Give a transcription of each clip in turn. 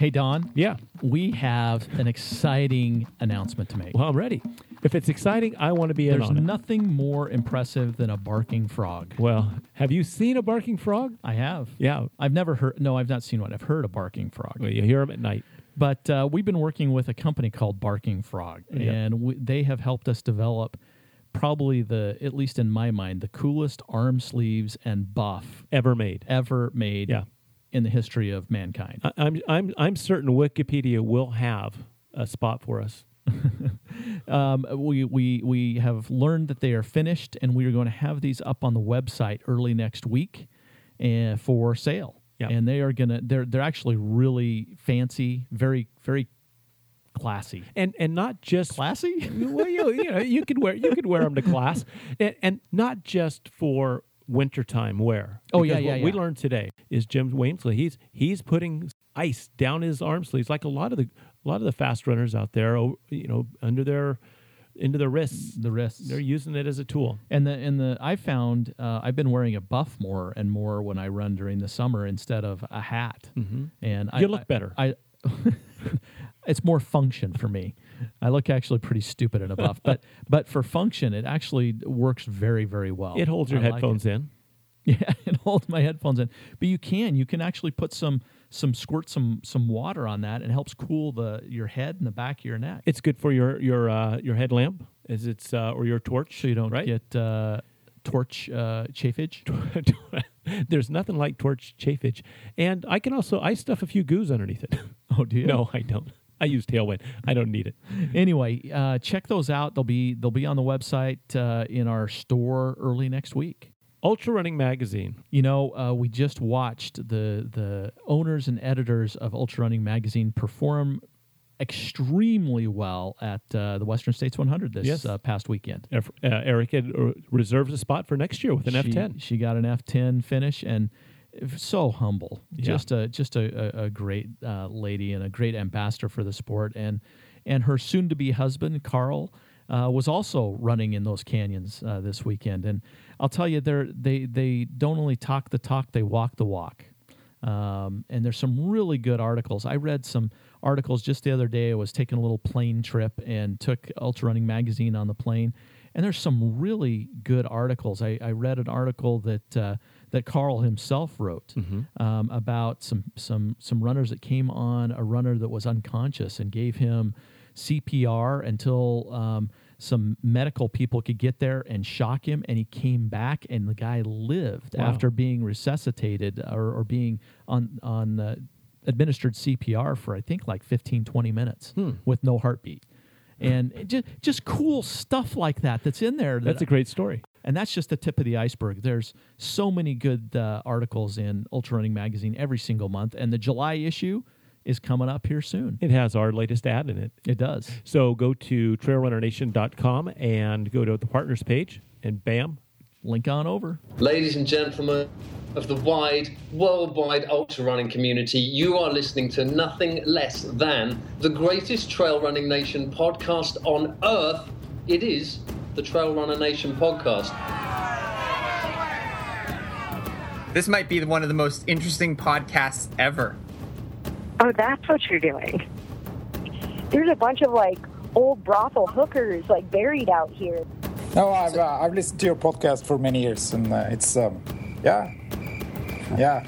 Hey, Don. Yeah. We have an exciting announcement to make. Well, I'm ready. If it's exciting, I want to be in There's on it. nothing more impressive than a barking frog. Well, have you seen a barking frog? I have. Yeah. I've never heard. No, I've not seen one. I've heard a barking frog. Well, you hear them at night. But uh, we've been working with a company called Barking Frog, Yeah. and we, they have helped us develop probably the, at least in my mind, the coolest arm sleeves and buff Ever made. ever made Yeah. In the history of mankind. I, I'm I'm I'm certain Wikipedia will have a spot for us. Um, we, we, we have learned that they are finished, and we are going to have these up on the website early next week uh, for sale. Yeah. And they are gonna they're they're actually really fancy, very very classy. And and not just Classy? well, you, you know, you could wear you could wear them to class, and, and not just for wintertime wear. Oh, yeah, yeah, What we learned today is Jim Walmsley. He's he's putting ice down his arm sleeves, like a lot of the a lot of the fast runners out there. oh, You know, under their into their wrists. the wrists. They're using it as a tool. And the and the I found uh, I've been wearing a buff more and more when I run during the summer instead of a hat. Mm-hmm. And I You look I- better. I it's more function for me. I look actually pretty stupid in a buff, but but for function, it actually works very very well. It holds your I like headphones it. in. Yeah, it holds my headphones in. But you can you can actually put some some squirt some some water on that and it helps cool the your head and the back of your neck. It's good for your your uh, your headlamp, as it's uh, or your torch. so you don't right? get uh, torch uh, chafage. There's nothing like torch chafage, and I can also I stuff a few goos underneath it. Oh, do you? no, I don't. I use Tailwind. I don't need it. anyway, uh, check those out. They'll be they'll be on the website uh, in our store early next week. Ultra Running Magazine. You know, uh, we just watched the the owners and editors of Ultra Running magazine perform extremely well at uh, the Western States 100 this Yes. uh, past weekend. Uh, Eric had uh, reserved a spot for next year with an she, F10. She got an F10 finish and so humble. Yeah. Just a just a, a, a great uh, lady and a great ambassador for the sport. And and her soon to be husband Karl uh, was also running in those canyons uh, this weekend. And I'll tell you, they they they don't only talk the talk, they walk the walk. Um, and there's some really good articles. I read some articles just the other day. I was taking a little plane trip and took Ultra Running Magazine on the plane. And there's some really good articles. I, I read an article that uh, that Karl himself wrote um, about some some some runners that came on a runner that was unconscious and gave him CPR until um, some medical people could get there and shock him, and he came back, and the guy lived Wow. after being resuscitated or, or being on on uh, administered CPR for I think like 15, 20 minutes with no heartbeat. And just just cool stuff like that that's in there. That That's a great story. And that's just the tip of the iceberg. There's so many good uh, articles in Ultra Running Magazine every single month, and the July issue is coming up here soon. It has our latest ad in it. It does. So go to trailrunnernation.com and go to the partners page, and bam, Link on over. Ladies and gentlemen of the wide, worldwide ultra running community, you are listening to nothing less than the greatest trail running nation podcast on earth. It is the Trail Runner Nation podcast. This might be one of the most interesting podcasts ever. Oh, that's what you're doing. There's a bunch of like old brothel hookers like buried out here. No, I've uh, I've listened to your podcast for many years, and uh, it's um, yeah, yeah.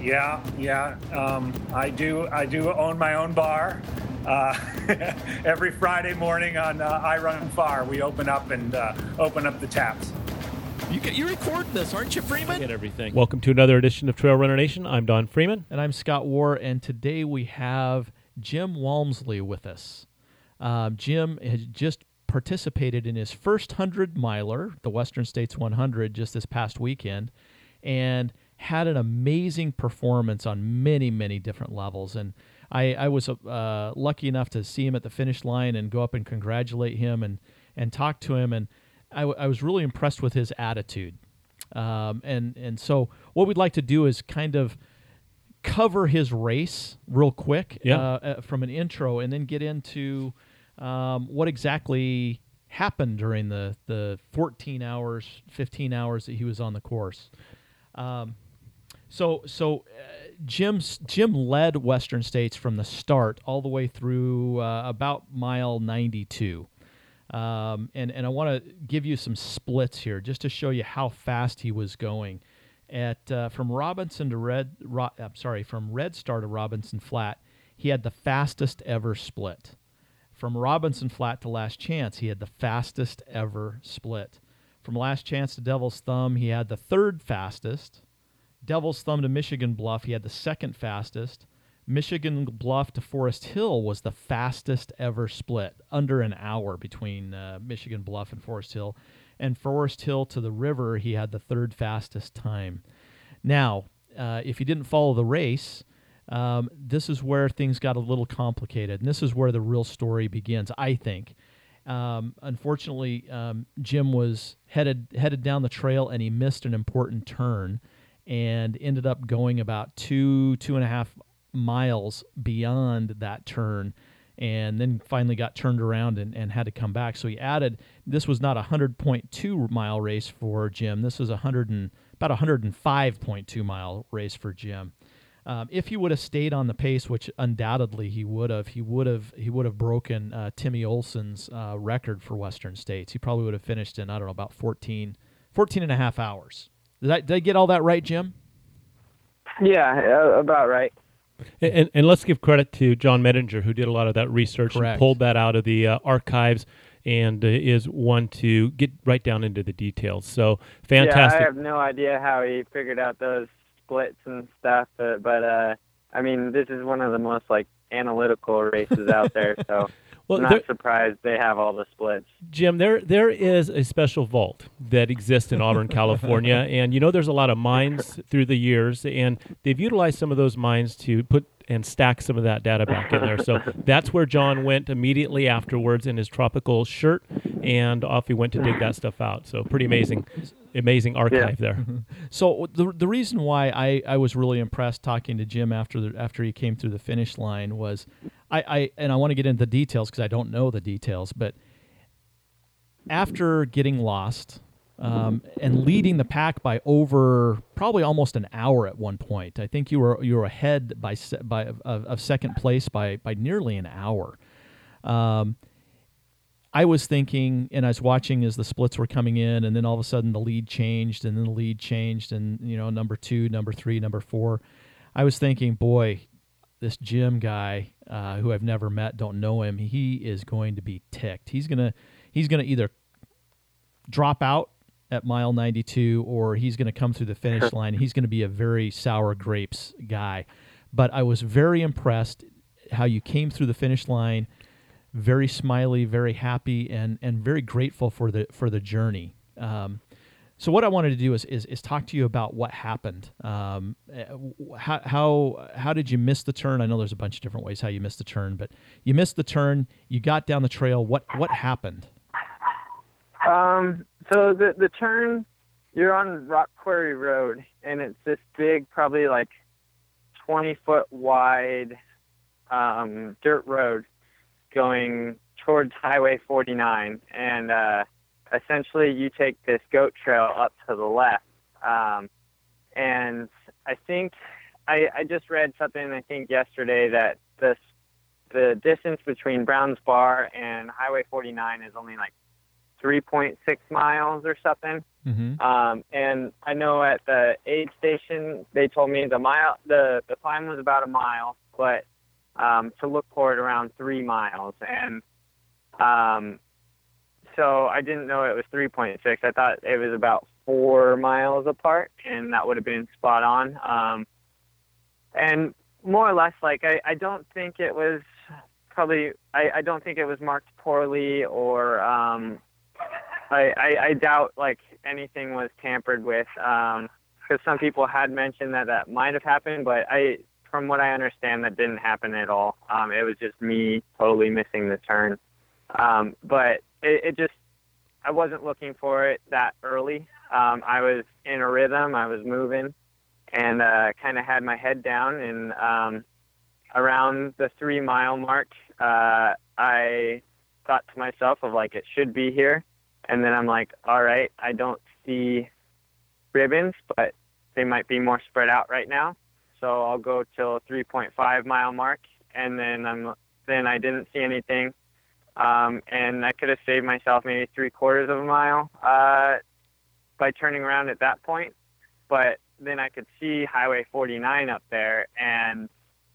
Yeah, yeah. Um, I do. I do own my own bar. Uh, every Friday morning on uh, iRunFar, we open up and uh, open up the taps. You you're recording this, aren't you, Freeman? get everything. Welcome to another edition of Trail Runner Nation. I'm Don Freeman. And I'm Scott Warr, and today we have Jim Walmsley with us. Um, Jim has just participated in his first 100 miler, the Western States 100, just this past weekend, and had an amazing performance on many, many different levels. And I, I was uh, lucky enough to see him at the finish line and go up and congratulate him and, and talk to him. And I, w- I was really impressed with his attitude. Um, and, and so, what we'd like to do is kind of cover his race real quick Yeah. uh, uh, from an intro and then get into um, what exactly happened during the, the 14 hours, 15 hours that he was on the course. Um, So so Jim's Jim led Western States from the start all the way through uh, about mile 92. Um, and and I want to give you some splits here just to show you how fast he was going. At uh, from Robinson to Red, Ro- I'm sorry, from Red Star to Robinson Flat, he had the fastest ever split. From Robinson Flat to Last Chance, he had the fastest ever split. From Last Chance to Devil's Thumb, he had the third fastest. Devil's Thumb to Michigan Bluff, he had the second fastest. Michigan Bluff to Foresthill was the fastest ever split, under an hour between uh, Michigan Bluff and Foresthill. And Foresthill to the river, he had the third fastest time. Now, uh, if you didn't follow the race, um, this is where things got a little complicated, and this is where the real story begins, I think. Um, unfortunately, um, Jim was headed headed down the trail, and he missed an important turn, and ended up going about two two and a half miles beyond that turn and then finally got turned around and, and had to come back. So he added this was not a 100.2 mile race for Jim. This was a 100 and about a 105.2 mile race for Jim. Um, if he would have stayed on the pace, which undoubtedly he would have, he would have he would have broken uh, Timmy Olson's uh, record for Western States. He probably would have finished in I don't know about 14, 14 and a half hours. Did I, did I get all that right, Jim? Yeah, about right. And, and, and, let's give credit to John Medinger, who did a lot of that research Correct. and pulled that out of the uh, archives and uh, is one to get right down into the details. So fantastic. Yeah, I have no idea how he figured out those splits and stuff, but, but uh, I mean, this is one of the most like analytical races out there. So well, I'm not surprised they have all the splits. Jim, there there is a special vault that exists in Auburn, California, and you know there's a lot of mines through the years, and they've utilized some of those mines to put and stack some of that data back in there. So that's where John went immediately afterwards in his tropical shirt, and off he went to dig that stuff out. So pretty amazing, amazing archive yeah. there. Mm-hmm. So the the reason why I, I was really impressed talking to Jim after the after he came through the finish line was I, I and I want to get into the details because I don't know the details, but after getting lost um, and leading the pack by over probably almost an hour at one point, I think you were you were ahead by by of, of second place by by nearly an hour. Um, I was thinking, and I was watching as the splits were coming in, and then all of a sudden the lead changed, and then the lead changed, and you know number two, number three, number four. I was thinking, boy, this Jim guy uh, who I've never met, don't know him, he is going to be ticked. He's gonna he's gonna either drop out at mile 92 or he's going to come through the finish line. He's going to be a very sour grapes guy. But I was very impressed how you came through the finish line, very smiley, very happy, and and very grateful for the for the journey. Um, so what I wanted to do is is, is talk to you about what happened. Um, eh, how, how how did you miss the turn? I know there's a bunch of different ways how you missed the turn, but you missed the turn. You got down the trail. What what happened? Um. So the the turn, you're on Rock Quarry Road, and it's this big, probably like 20 foot wide um, dirt road going towards Highway 49, and uh, essentially you take this goat trail up to the left. Um, and I think I, I just read something I think yesterday that this the distance between Browns Bar and Highway 49 is only like 3.6 miles or something. Mm-hmm. Um, and I know at the aid station they told me the mile the the climb was about a mile, but um, to look for it around three miles. And um, so I didn't know it was 3.6. I thought it was about four miles apart, and that would have been spot on. Um, and more or less, like I, I don't think it was probably I, I don't think it was marked poorly or um, I, I, I doubt like anything was tampered with because um, some people had mentioned that that might have happened, but I from what I understand that didn't happen at all. Um, it was just me totally missing the turn. Um, but it, it just I wasn't looking for it that early. Um, I was in a rhythm. I was moving, and uh, kind of had my head down. And um, around the three mile mark, uh, I thought to myself of like it should be here. And then I'm like, all right, I don't see ribbons, but they might be more spread out right now. So I'll go till 3.5 mile mark, and then I'm then I didn't see anything, um, and I could have saved myself maybe three quarters of a mile uh, by turning around at that point. But then I could see Highway 49 up there, and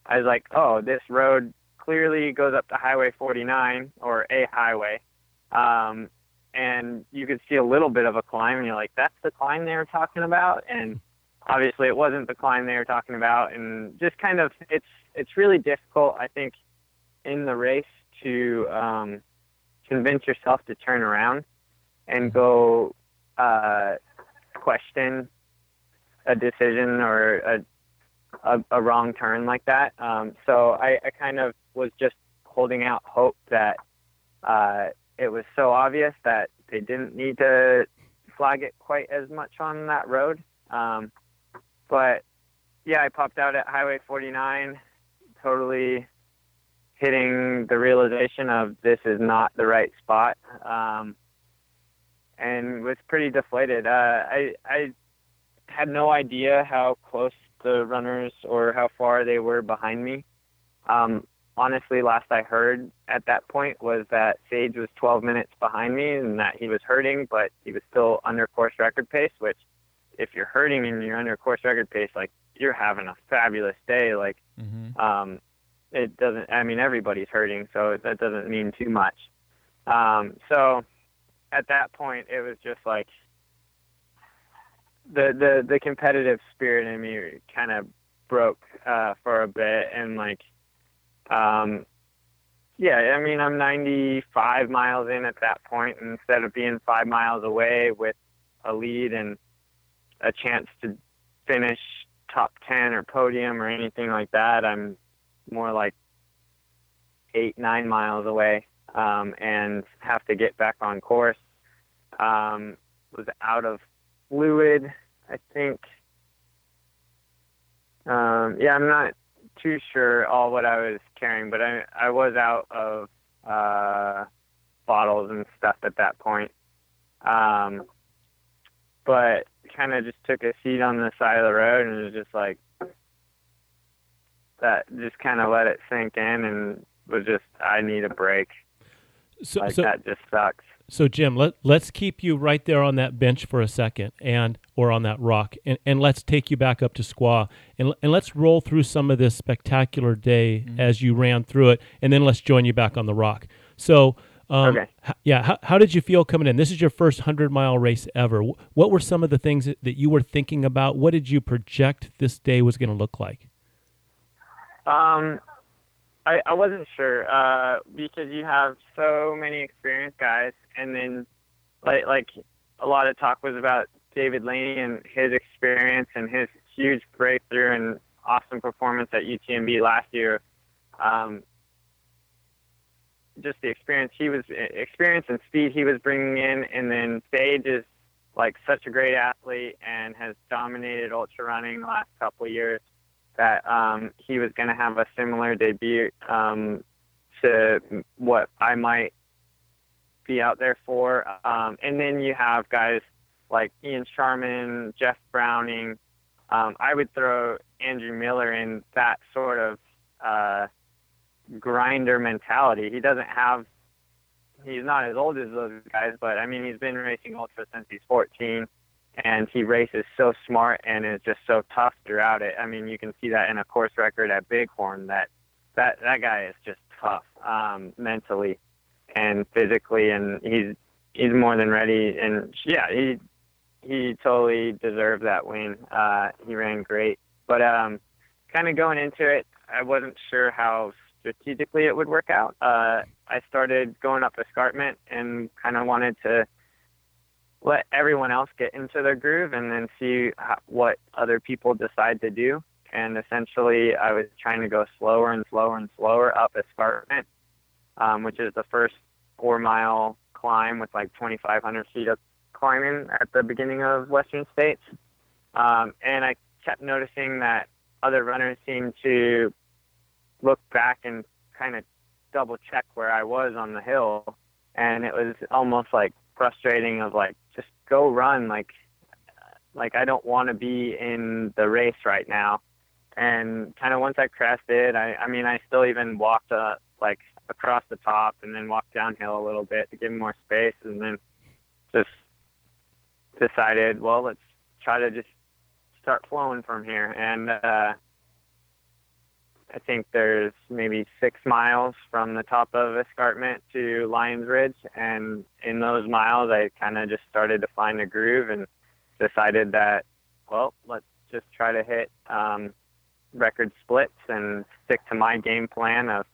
I was like, oh, this road clearly goes up to Highway 49 or a highway. Um, and you could see a little bit of a climb, and you're like, that's the climb they were talking about. And obviously, it wasn't the climb they were talking about. And just kind of, it's it's really difficult, I think, in the race to um, convince yourself to turn around and go uh, question a decision or a a, a wrong turn like that. Um, so I, I kind of was just holding out hope that uh, it was so obvious that they didn't need to flag it quite as much on that road. Um, but yeah, I popped out at Highway 49, totally hitting the realization of this is not the right spot, um, and was pretty deflated. Uh, I I had no idea how close the runners or how far they were behind me. Um, honestly, last I heard at that point was that Sage was 12 minutes behind me and that he was hurting, but he was still under course record pace. Which, if you're hurting and you're under course record pace, like you're having a fabulous day. Like, mm-hmm. um, it doesn't. I mean, everybody's hurting, so that doesn't mean too much. Um, so, at that point, it was just like the the the competitive spirit in me kind of broke uh, for a bit, and like, um, yeah, I mean, I'm 95 miles in at that point, and instead of being five miles away with a lead and a chance to finish top 10 or podium or anything like that, I'm more like eight nine miles away, um, and have to get back on course. Um, was out of fluid. I think. Um, yeah, I'm not too sure all what I was carrying, but I I was out of uh, bottles and stuff at that point. Um, but kind of just took a seat on the side of the road and was just like that. Just kind of let it sink in and was just I need a break. So, like so, that just sucks. So Jim, let let's keep you right there on that bench for a second, and or on that rock, and, and let's take you back up to Squaw, and and let's roll through some of this spectacular day mm-hmm. as you ran through it, and then let's join you back on the rock. So. Um, okay. H- yeah. How, how did you feel coming in? This is your first hundred mile race ever. What were some of the things that, that you were thinking about? What did you project this day was going to look like? Um, I, I wasn't sure uh, because you have so many experienced guys, and then like like a lot of talk was about David Laney and his experience and his huge breakthrough and awesome performance at UTMB last year. Um, just the experience he was experience and speed he was bringing in, and then Sage is like such a great athlete and has dominated ultra running the last couple of years that um, he was going to have a similar debut um, to what I might be out there for. Um, and then you have guys like Ian Sharman, Jeff Browning. Um, I would throw Andrew Miller in that sort of uh, grinder mentality. He doesn't have, he's not as old as those guys, but I mean, he's been racing ultra since he's 14 and he races so smart and is just so tough throughout it. I mean, you can see that in a course record at Bighorn that that that guy is just tough um, mentally and physically, and he's he's more than ready. And yeah, he he totally deserved that win. Uh, he ran great, but um, kind of going into it, I wasn't sure how strategically it would work out. Uh, I started going up escarpment and kind of wanted to let everyone else get into their groove and then see how, what other people decide to do. And essentially, I was trying to go slower and slower and slower up escarpment, um, which is the first four mile climb with like 2,500 feet of climbing at the beginning of Western States. Um, and I kept noticing that other runners seemed to look back and kind of double check where I was on the hill. And it was almost like frustrating of like just go run like like I don't want to be in the race right now. And kind of once I crested, I, I mean, I still even walked uh, like across the top and then walk downhill a little bit to give me more space, and then just decided, well, let's try to just start flowing from here. And uh, I think there's maybe six miles from the top of Escarpment to Lyon Ridge, and in those miles, I kind of just started to find a groove and decided that, well, let's just try to hit um, record splits and stick to my game plan of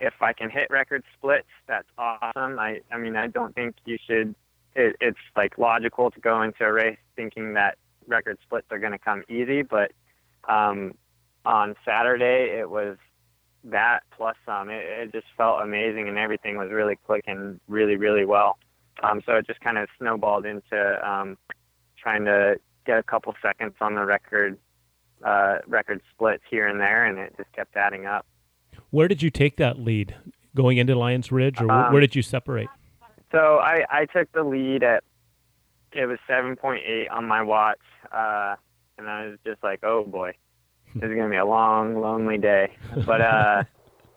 if I can hit record splits, that's awesome. I, I mean, I don't think you should. It, it's like logical to go into a race thinking that record splits are going to come easy, but um, on Saturday it was that plus some. It, it just felt amazing, and everything was really clicking really, really well. Um, so it just kind of snowballed into um, trying to get a couple seconds on the record uh, record splits here and there, and it just kept adding up. Where did you take that lead? Going into Lyon Ridge, or Um, where did you separate? So I, I took the lead at it was 7.8 on my watch, uh, and I was just like, oh boy, this is gonna be a long, lonely day. But uh,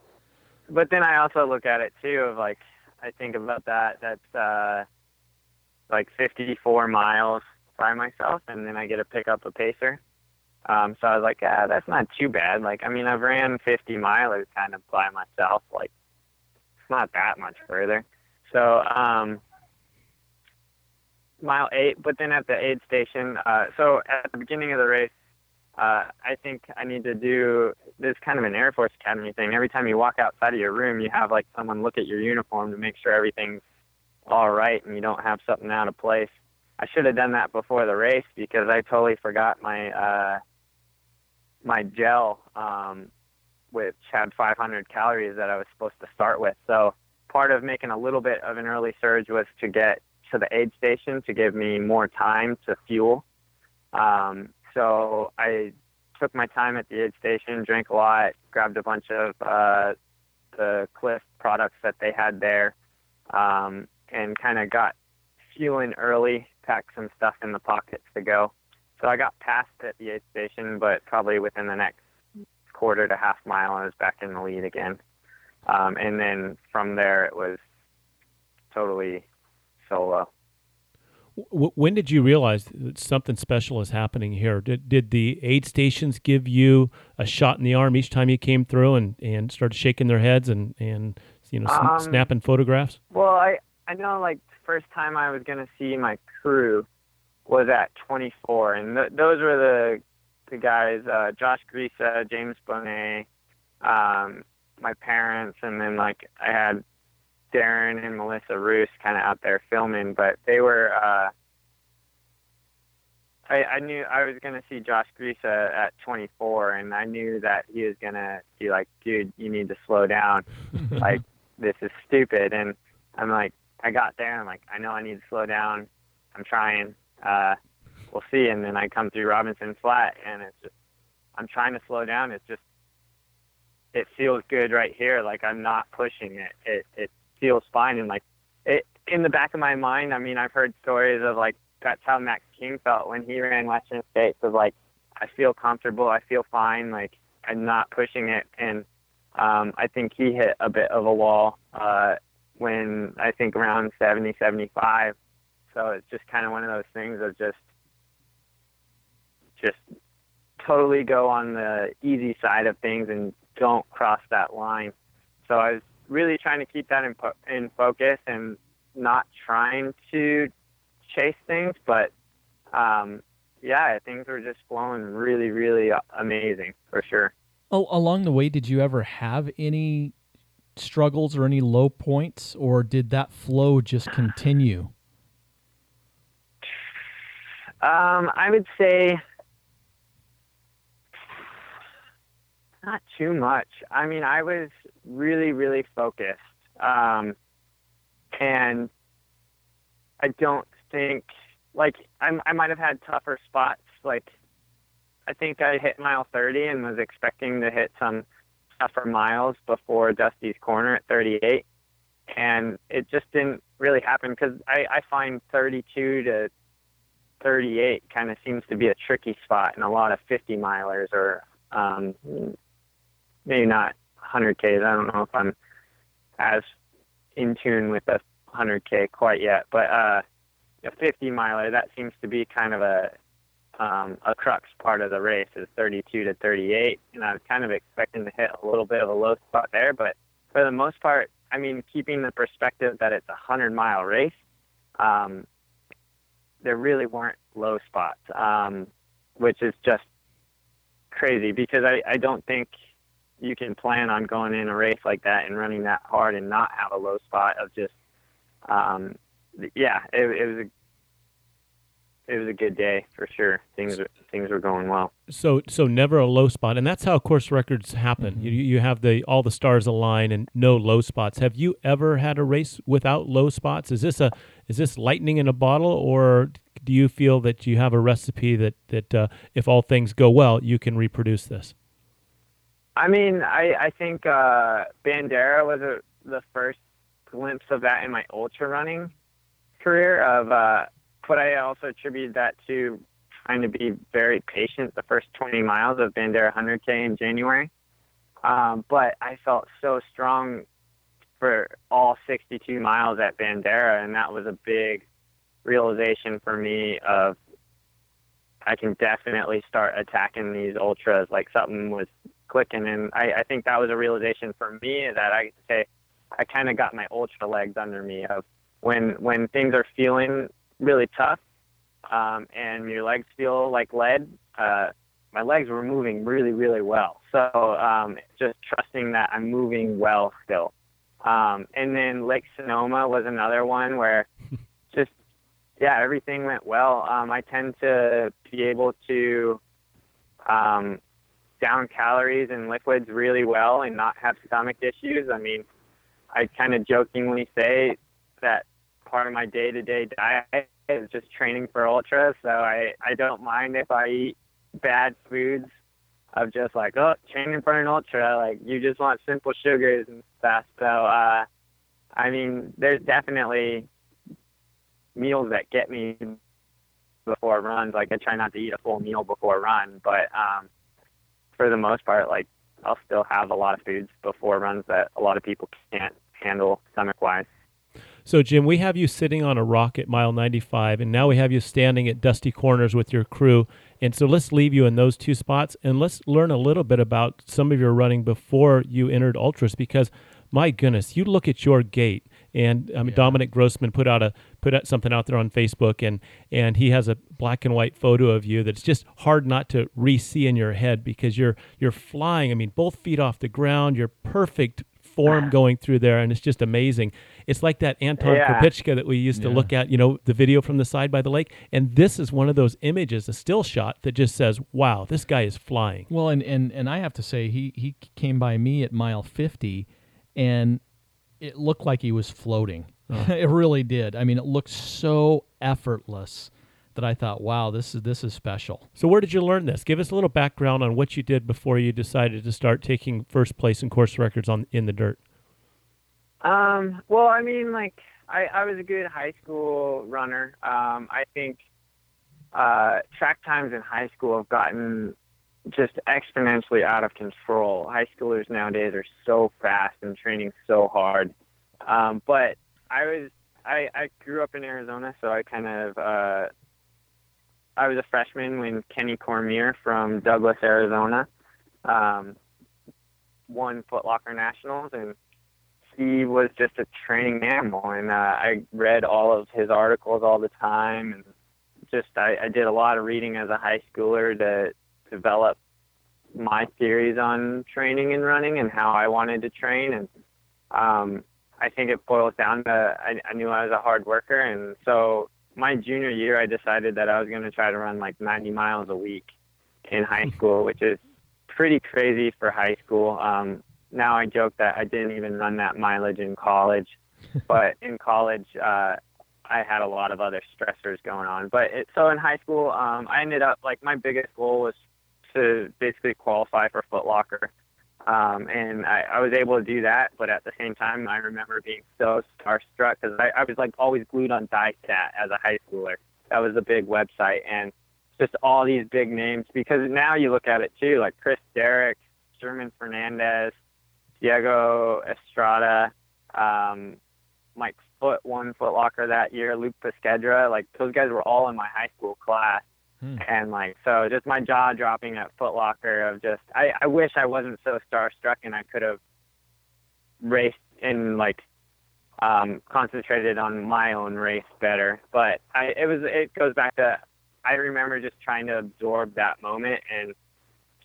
but then I also look at it too of like I think about that. That's uh, like 54 miles by myself, and then I get to pick up a pacer. Um, so I was like, ah, that's not too bad. Like, I mean, I've ran 50 milers kind of by myself. Like, it's not that much further. So, um, mile eight, but then at the aid station, uh, so at the beginning of the race, uh, I think I need to do this kind of an Air Force Academy thing. Every time you walk outside of your room, you have like someone look at your uniform to make sure everything's all right and you don't have something out of place. I should have done that before the race because I totally forgot my uh, my gel, um, which had 500 calories that I was supposed to start with. So part of making a little bit of an early surge was to get to the aid station to give me more time to fuel. Um, so I took my time at the aid station, drank a lot, grabbed a bunch of uh, the Clif products that they had there, um, and kind of got fueling early, packed some stuff in the pockets to go. So I got past at the aid station, but probably within the next quarter to half mile, I was back in the lead again. Um, and then from there, it was totally solo. When did you realize that something special is happening here? Did did the aid stations give you a shot in the arm each time you came through and, and started shaking their heads and, and you know sn- Um, snapping photographs? Well, I I know like the first time I was gonna see my crew was at 24, and th- those were the the guys: uh, Josh Grisa, James Bonet, um, my parents, and then like I had Darren and Melissa Roos kind of out there filming, but they were. Uh, I, I knew I was gonna see Josh Grisa at 24, and I knew that he was gonna be like, "Dude, you need to slow down. like, this is stupid." And I'm like, I got there, and I'm like, I know I need to slow down. I'm trying. Uh, we'll see. And then I come through Robinson Flat, and it's just, I'm trying to slow down. It's just, it feels good right here. Like I'm not pushing it. It it feels fine, and like it in the back of my mind. I mean, I've heard stories of like that's how Max King felt when he ran Western States. Of like, I feel comfortable. I feel fine. Like I'm not pushing it, and um, I think he hit a bit of a wall uh, when I think around 70, 75. So it's just kind of one of those things of just, just totally go on the easy side of things and don't cross that line. So I was really trying to keep that in, in focus and not trying to chase things, but um, yeah, things were just flowing really, really amazing for sure. Oh, along the way, did you ever have any struggles or any low points, or did that flow just continue? Um, I would say not too much. I mean, I was really, really focused. Um, and I don't think, like, I'm, I might have had tougher spots. Like, I think I hit mile 30 and was expecting to hit some tougher miles before Dusty's corner at 38. And it just didn't really happen because I, I find 32 to 38 kind of seems to be a tricky spot, and a lot of 50 milers or um, maybe not 100Ks. I don't know if I'm as in tune with the 100K quite yet, but uh, a 50 miler that seems to be kind of a um, a crux part of the race is 32 to 38, and I was kind of expecting to hit a little bit of a low spot there, but for the most part, I mean, keeping the perspective that it's a 100 mile race, um, there really weren't low spots, um, which is just crazy because I, I don't think you can plan on going in a race like that and running that hard and not have a low spot of just, um, yeah, it, it was a it was a good day for sure. Things things were going well. So so never a low spot, and that's how course records happen. Mm-hmm. You you have the all the stars align and no low spots. Have you ever had a race without low spots? Is this a is this lightning in a bottle, or do you feel that you have a recipe that that uh, if all things go well, you can reproduce this? I mean, I I think uh, Bandera was a, the first glimpse of that in my ultra running career of. Uh, but I also attribute that to trying to be very patient the first 20 miles of Bandera 100K in January. Um, but I felt so strong for all 62 miles at Bandera, and that was a big realization for me of I can definitely start attacking these ultras like something was clicking, and I, I think that was a realization for me that I say I kind of got my ultra legs under me of when when things are feeling really tough, um, and your legs feel like lead. Uh, my legs were moving really, really well. So um, just trusting that I'm moving well still. Um, and then Lake Sonoma was another one where just yeah, everything went well. Um, I tend to be able to um, down calories and liquids really well and not have stomach issues. I mean, I kind of jokingly say that part of my day-to-day diet is just training for ultra. So I I don't mind if I eat bad foods of just like oh training for an ultra like you just want simple sugars and stuff. So uh, I mean there's definitely meals that get me before runs. Like I try not to eat a full meal before run, but um, for the most part, like I'll still have a lot of foods before runs that a lot of people can't handle stomach wise. So, Jim, we have you sitting on a rock at mile 95, and now we have you standing at Dusty Corners with your crew. And so let's leave you in those two spots and let's learn a little bit about some of your running before you entered Ultras because, my goodness, you look at your gait. And um, yeah. Dominic Grossman put out a put out something out there on Facebook, and and he has a black and white photo of you that's just hard not to re-see in your head because you're you're flying. I mean, both feet off the ground. You're perfect form going through there, and it's just amazing. It's like that Anton yeah. that we used to look at, you know, the video from the side by the lake. And this is one of those images, a still shot that just says, "Wow, this guy is flying." Well, and and and I have to say, he he came by me at mile fifty, and it looked like he was floating. Oh. it really did. I mean, it looked so effortless that I thought, wow, this is this is special. So where did you learn this? Give us a little background on what you did before you decided to start taking first place in course records on in the dirt. Um, well, I mean, like I, I was a good high school runner. Um, I think uh, track times in high school have gotten just exponentially out of control. High schoolers nowadays are so fast and training so hard. Um, but I was I, I grew up in Arizona, so I kind of uh, I was a freshman when Kenny Cormier from Douglas, Arizona, um, won Footlocker Nationals, and he was just a training animal. And uh, I read all of his articles all the time, and just I, I did a lot of reading as a high schooler to develop my theories on training and running and how I wanted to train. And um, I think it boils down to I, I knew I was a hard worker, and so my junior year, I decided that I was going to try to run like 90 miles a week in high school, which is pretty crazy for high school. Um, now I joke that I didn't even run that mileage in college, but in college, uh, I had a lot of other stressors going on. But it, so in high school, um, I ended up like my biggest goal was to basically qualify for Foot Locker. Um, and I, I was able to do that, but at the same time, I remember being so starstruck because I, I was like always glued on DyeStat as a high schooler. That was a big website, and just all these big names. Because now you look at it too, like Chris Derrick, German Fernandez, Diego Estrada, um, Mike Fout won Foot Locker that year, Luke Puskedra. Like those guys were all in my high school class. Hmm. And like so just my jaw dropping at Foot Locker of just I, I wish I wasn't so starstruck and I could have raced and like um concentrated on my own race better. But I it was it goes back to I remember just trying to absorb that moment and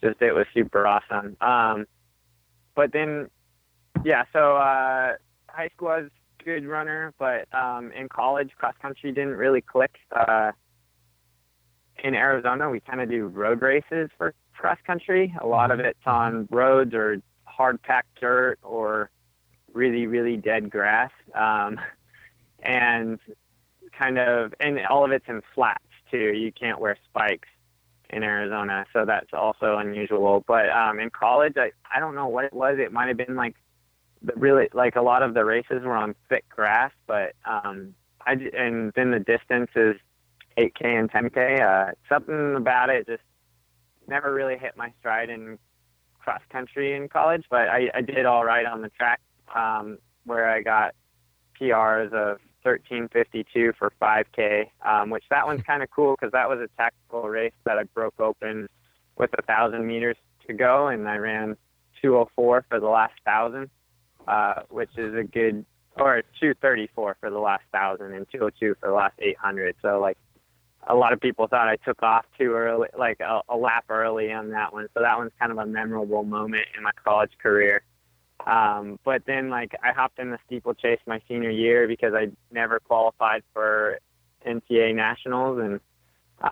just it was super awesome. Um but then yeah, so uh high school I was a good runner, but um in college cross country didn't really click. Uh in Arizona, we kind of do road races for cross country. A lot of it's on roads or hard packed dirt or really, really dead grass. Um, and kind of, and all of it's in flats too. You can't wear spikes in Arizona, so that's also unusual. But um, in college, I, I don't know what it was. It might have been like the really, like a lot of the races were on thick grass, but um, I, and then the distance is 8K and 10K. Uh, something about it just never really hit my stride in cross country in college, but I, I did all right on the track um, where I got PRs of 1352 for 5K, um, which that one's kind of cool because that was a tactical race that I broke open with a thousand meters to go, and I ran 204 for the last thousand, uh, which is a good, or 234 for the last thousand and 202 for the last 800. So like a lot of people thought I took off too early, like a, a lap early on that one. So that one's kind of a memorable moment in my college career. Um, but then like I hopped in the steeplechase my senior year because I never qualified for NCAA nationals and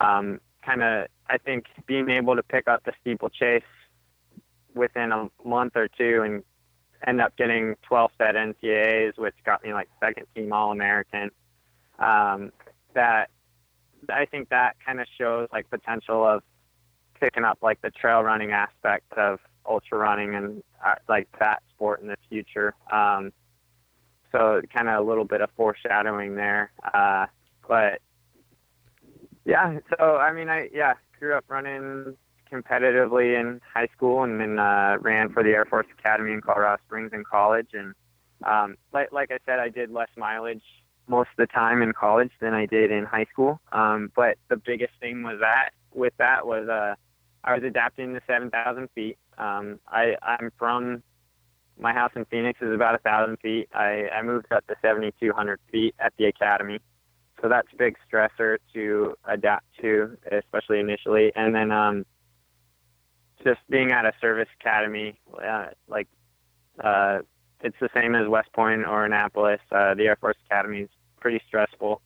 um, kind of I think being able to pick up the steeplechase within a month or two and end up getting 12 set NCAAs, which got me like second team All American. Um, that I think that kind of shows like potential of picking up like the trail running aspect of ultra running and uh, like that sport in the future. Um, so kind of a little bit of foreshadowing there. Uh, but yeah, so I mean, I yeah grew up running competitively in high school and then uh, ran for the Air Force Academy in Colorado Springs in college. And um, like like I said, I did less mileage most of the time in college than I did in high school. Um, but the biggest thing was that with that was uh, I was adapting to 7,000 feet. Um, I, I'm from my house in Phoenix is about a thousand feet. I, I moved up to 7,200 feet at the academy. So that's a big stressor to adapt to, especially initially. And then um, just being at a service academy, uh, like uh, it's the same as West Point or Annapolis. Uh, the Air Force Academy is pretty stressful.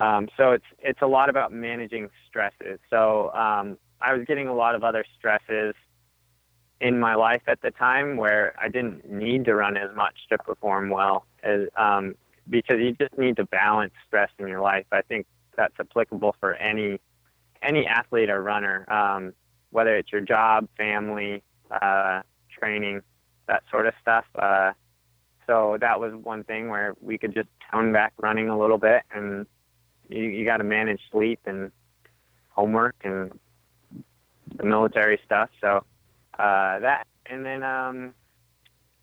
Um, so it's it's a lot about managing stresses. So um, I was getting a lot of other stresses in my life at the time where I didn't need to run as much to perform well as um, because you just need to balance stress in your life. I think that's applicable for any any athlete or runner, um, whether it's your job, family, uh, training, that sort of stuff. Uh, so that was one thing where we could just tone back running a little bit, and you, you got to manage sleep and homework and the military stuff. So uh, that, and then um,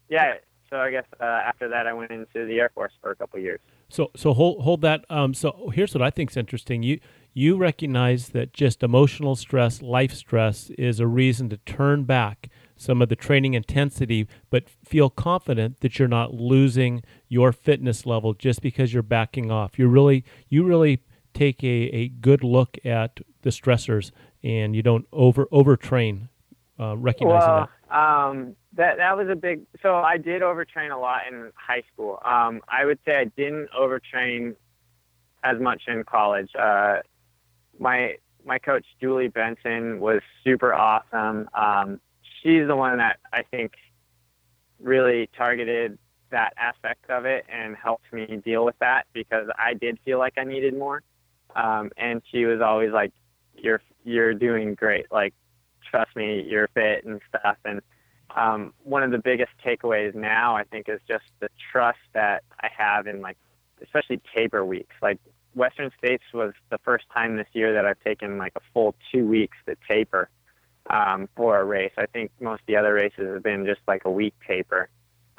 yeah. So I guess uh, after that, I went into the Air Force for a couple years. So so hold hold that. Um, so here's what I think is interesting. You you recognize that just emotional stress, life stress, is a reason to turn back some of the training intensity, but feel confident that you're not losing your fitness level just because you're backing off. You really you really take a, a good look at the stressors and you don't over overtrain. Uh, recognizing well, that. Um, that that was a big. So I did overtrain a lot in high school. Um, I would say I didn't overtrain as much in college. Uh, my my coach Julie Benson was super awesome. Um, she's the one that I think really targeted that aspect of it and helped me deal with that because I did feel like I needed more. Um, and she was always like, "You're you're doing great. Like, trust me, you're fit and stuff." And um, one of the biggest takeaways now, I think, is just the trust that I have in like, especially taper weeks. Like Western States was the first time this year that I've taken like a full two weeks to taper um, for a race. I think most of the other races have been just like a week taper.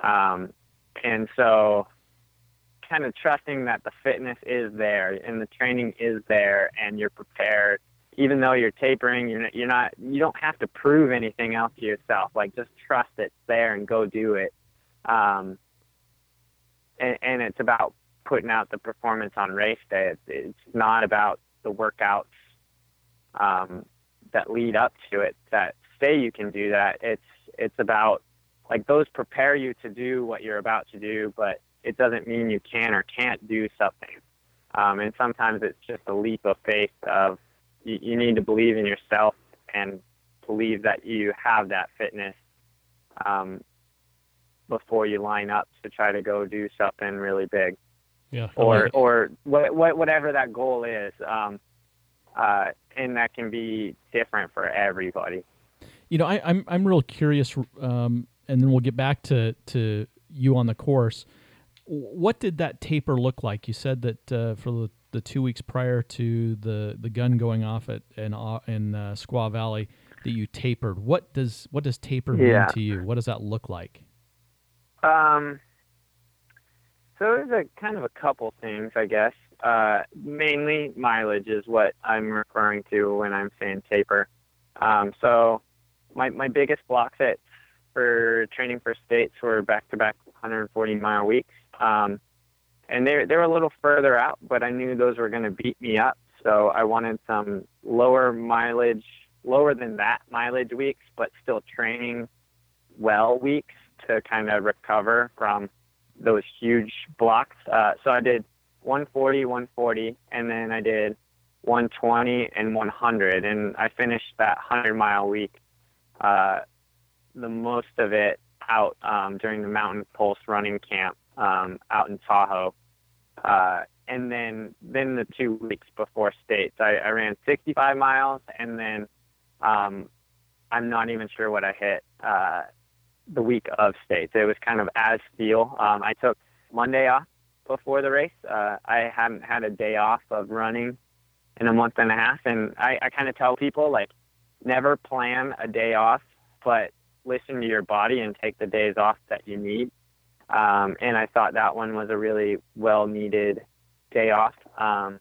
Um, and so kind of trusting that the fitness is there and the training is there and you're prepared even though you're tapering you're not, you're not you don't have to prove anything else to yourself. Like just trust it's there and go do it. Um, and, and it's about putting out the performance on race day. It's, it's not about the workouts um, that lead up to it that say you can do that. It's it's about like those prepare you to do what you're about to do but it doesn't mean you can or can't do something. Um, and sometimes it's just a leap of faith of you, you need to believe in yourself and believe that you have that fitness um, before you line up to try to go do something really big. Yeah. Or like or what, what, whatever that goal is. Um, uh, and that can be different for everybody. You know, I, I'm I'm real curious, um, and then we'll get back to to you on the course. What did that taper look like? You said that uh, for the, the two weeks prior to the, the gun going off at in, uh, in uh, Squaw Valley that you tapered. What does what does taper Yeah. mean to you? What does that look like? Um, so there's a kind of a couple things, I guess. Uh, mainly mileage is what I'm referring to when I'm saying taper. Um, so my my biggest block sets for training for states were back-to-back 140 mile weeks, um, and they they were a little further out, but I knew those were going to beat me up. So I wanted some lower mileage, lower than that mileage weeks, but still training well weeks to kind of recover from those huge blocks. Uh, so I did 140, 140, and then I did 120 and 100, and I finished that 100 mile week, uh, the most of it out um, during the Mountain Pulse running camp um, out in Tahoe. Uh, and then, then the two weeks before states, I, I ran 65 miles, and then um, I'm not even sure what I hit uh, the week of states. It was kind of as feel. Um, I took Monday off before the race. Uh, I hadn't had a day off of running in a month and a half, and I, I kind of tell people like, never plan a day off, but listen to your body and take the days off that you need. Um, and I thought that one was a really well needed day off. Um,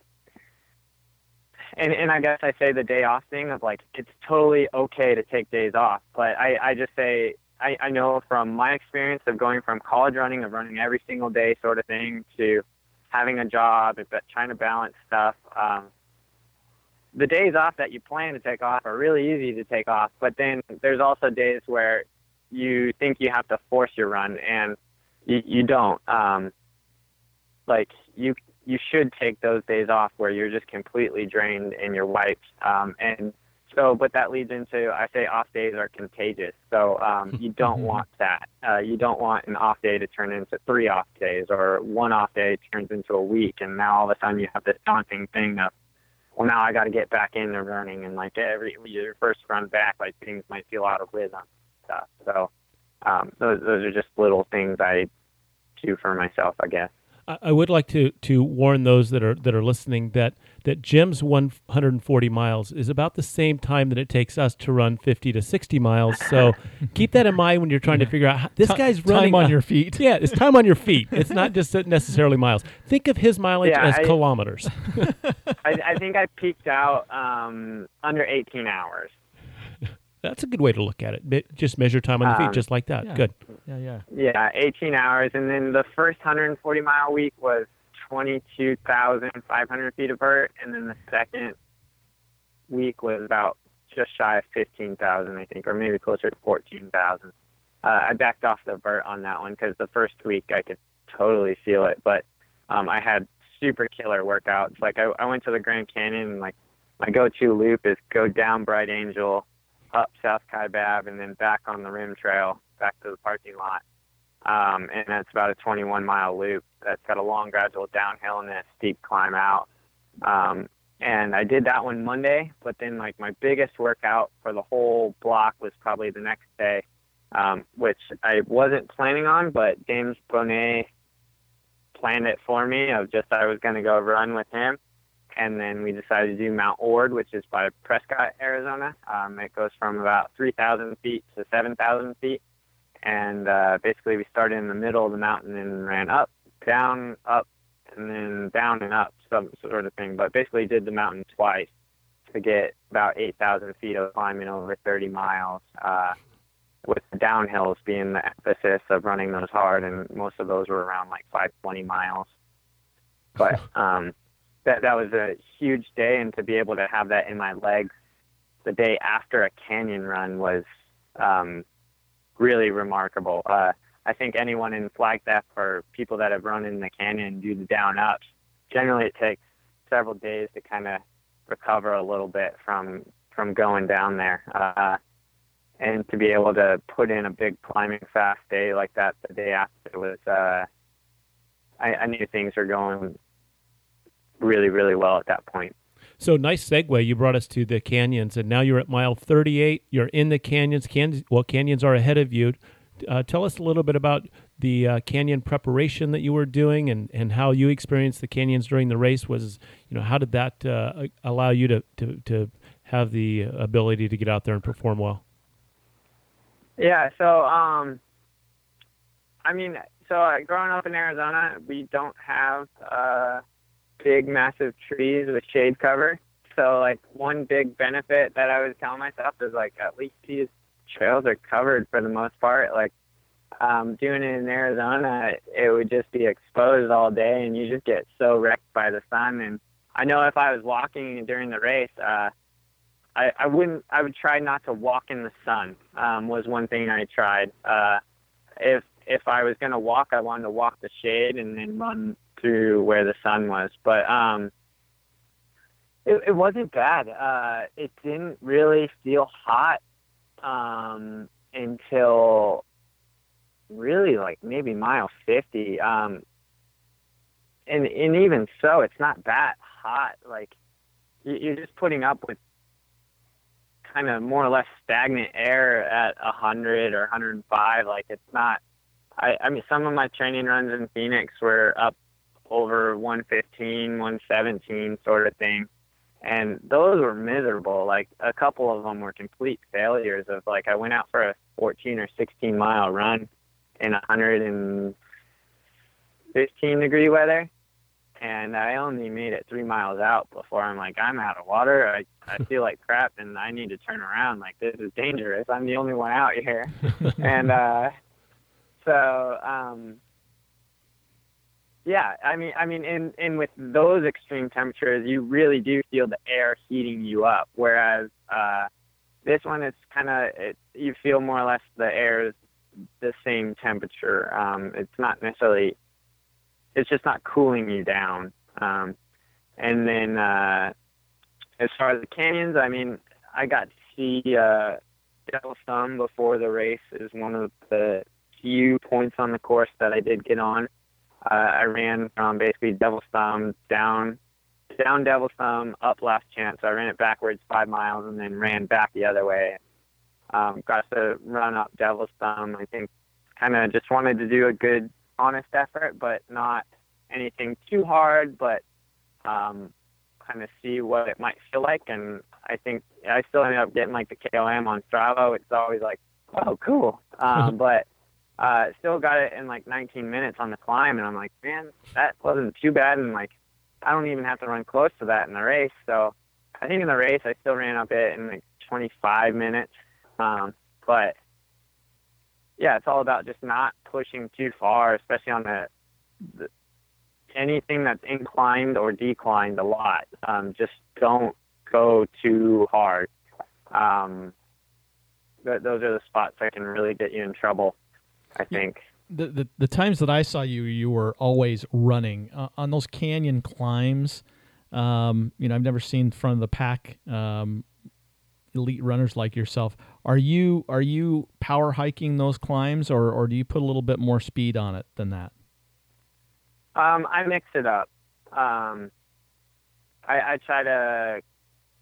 and, and I guess I say the day off thing of like, it's totally okay to take days off. But I, I just say, I, I know from my experience of going from college running, of running every single day sort of thing, to having a job, trying to balance stuff. Um, the days off that you plan to take off are really easy to take off, but then there's also days where you think you have to force your run and you, you don't. Um, like you, you should take those days off where you're just completely drained and you're wiped. Um, and so, but that leads into I say off days are contagious. So um, you don't want that. Uh, you don't want an off day to turn into three off days, or one off day turns into a week, and now all of a sudden you have this daunting thing of, well, now I got to get back into running, and like every your first run back, like things might feel out of rhythm, and stuff. So um, those those are just little things I do for myself, I guess. I I would like to to warn those that are that are listening that that Jim's 140 miles is about the same time that it takes us to run 50 to 60 miles. So keep that in mind when you're trying to figure out how, this Ti- guy's time running on a- your feet. Yeah, it's time on your feet. It's not just necessarily miles. Think of his mileage Yeah, as I- kilometers. I, I think I peaked out um, under 18 hours. That's a good way to look at it. Just measure time on the feet, Um, just like that. yeah. Good. Yeah, yeah. Yeah, 18 hours, and then the first 140 mile week was 22,500 feet of vert, and then the second week was about just shy of 15,000, I think, or maybe closer to 14,000. Uh, I backed off the vert on that one because the first week I could totally feel it, but um, I had super killer workouts. Like I, I went to the Grand Canyon, and like my go-to loop is go down Bright Angel, up South Kaibab, and then back on the rim trail, back to the parking lot um, and that's about a 21 mile loop that's got a long gradual downhill and then a steep climb out. Um, and I did that one Monday, but then like my biggest workout for the whole block was probably the next day, um, which I wasn't planning on, but James Bonnett planned it for me of just I was going to go run with him. And then we decided to do Mount Ord, which is by Prescott, Arizona. Um, it goes from about 3,000 feet to 7,000 feet, and uh, basically we started in the middle of the mountain and ran up, down, up, and then down and up, some sort of thing. But basically did the mountain twice to get about 8,000 feet of climbing over 30 miles. Uh, with the downhills being the emphasis of running those hard, and most of those were around like 520 miles. But um, that that was a huge day, and to be able to have that in my legs the day after a canyon run was um, really remarkable. Uh, I think anyone in Flagstaff or people that have run in the canyon do the down ups. Generally, it takes several days to kind of recover a little bit from from going down there. Uh, and to be able to put in a big climbing fast day like that the day after was uh I, I knew things were going really really well at that point. So nice segue. You brought us to the canyons and now you're at mile 38 you're in the canyons. Canyons well canyons are ahead of you. Uh, tell us a little bit about the uh, canyon preparation that you were doing and, and how you experienced the canyons during the race was you know how did that uh, allow you to, to, to have the ability to get out there and perform well? Yeah, so um, I mean, so uh, growing up in Arizona, we don't have uh, big, massive trees with shade cover. So like one big benefit that I was telling myself is like at least these trails are covered for the most part. Like um, doing it in Arizona, it would just be exposed all day, and you just get so wrecked by the sun. And I know if I was walking during the race, uh, I, I wouldn't. I would try not to walk in the sun. Um, was one thing I tried. Uh, if if I was gonna walk, I wanted to walk the shade and then run through where the sun was. But um, it, it wasn't bad. Uh, it didn't really feel hot um, until really like maybe mile 50. Um, and and even so, it's not that hot. Like you're just putting up with kind of more or less stagnant air at 100 or 105. Like it's not. I, I mean, some of my training runs in Phoenix were up over 115, 117 sort of thing, and those were miserable. Like a couple of them were complete failures. Of like I went out for a 14 or 16 mile run in 115 degree weather, and I only made it three miles out before I'm like, I'm out of water. I, I feel like crap and I need to turn around. Like, this is dangerous. I'm the only one out here. and, uh, so, um, yeah, I mean, I mean, in, in with those extreme temperatures, you really do feel the air heating you up. Whereas, uh, this one, it's kind of, it, you feel more or less the air is the same temperature. Um, it's not necessarily it's just not cooling you down. Um, and then uh, as far as the canyons, I mean, I got to see uh, Devil's Thumb before the race. Is one of the few points on the course that I did get on. Uh, I ran from basically Devil's Thumb down, down Devil's Thumb, up Last Chance. So I ran it backwards five miles and then ran back the other way. Um, got to run up Devil's Thumb. I think kind of just wanted to do a good honest effort, but not anything too hard, but um, kind of see what it might feel like. And I think I still ended up getting like the KOM on Strava. It's always like, oh, cool. Um, but uh, still got it in like 19 minutes on the climb. And I'm like, man, that wasn't too bad. And like, I don't even have to run close to that in the race. So I think in the race, I still ran up it in like 25 minutes. Um, but yeah, it's all about just not pushing too far, especially on the, the anything that's inclined or declined a lot. Um, just don't go too hard. Um, th- those are the spots that can really get you in trouble. I think. The, the, the times that I saw you, you were always running uh, on those canyon climbs. Um, you know, I've never seen front of the pack um, elite runners like yourself. Are you are you power hiking those climbs, or or do you put a little bit more speed on it than that? Um, I mix it up. Um, I, I try to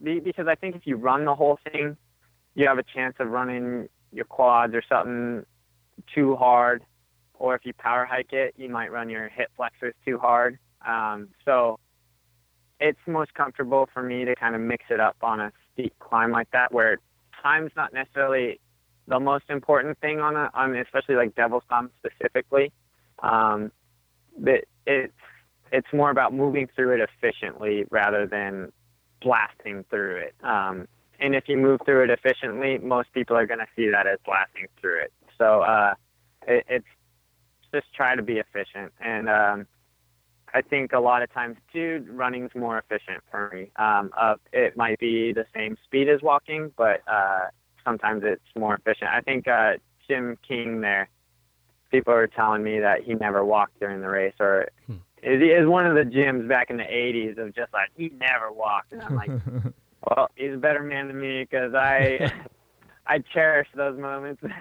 because I think if you run the whole thing, you have a chance of running your quads or something too hard, or if you power hike it, you might run your hip flexors too hard. Um, so it's most comfortable for me to kind of mix it up on a steep climb like that, where time's not necessarily the most important thing on a on especially like Devil's Thumb specifically. Um, but it's it's more about moving through it efficiently rather than blasting through it. Um, and if you move through it efficiently, most people are going to see that as blasting through it. So uh, it, it's just try to be efficient. And um, I think a lot of times too, running's more efficient for me. Um, uh, it might be the same speed as walking, but uh, sometimes it's more efficient. I think uh, Jim King there, people are telling me that he never walked during the race, or hmm. it is one of the Jims back in the 80s of just like he never walked, and I'm like, well, he's a better man than me because I. I cherish those moments.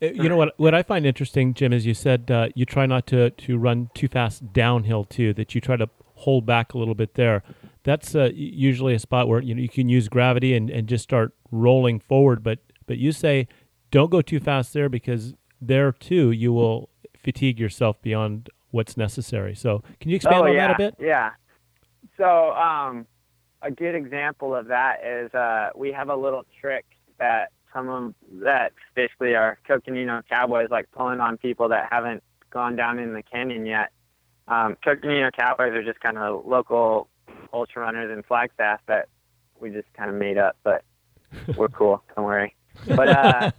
Uh, you know what? What I find interesting, Jim, is you said uh, you try not to to run too fast downhill too. That you try to hold back a little bit there. That's uh, usually a spot where you know you can use gravity and, and just start rolling forward. But but you say don't go too fast there because there too you will fatigue yourself beyond what's necessary. So can you expand oh, on yeah, that a bit? Yeah. So um, a good example of that is uh, we have a little trick that some of that basically are Coconino Cowboys, like pulling on people that haven't gone down in the canyon yet. Um, Coconino Cowboys are just kind of local ultra runners in Flagstaff that we just kind of made up, but we're cool. Don't worry. But uh,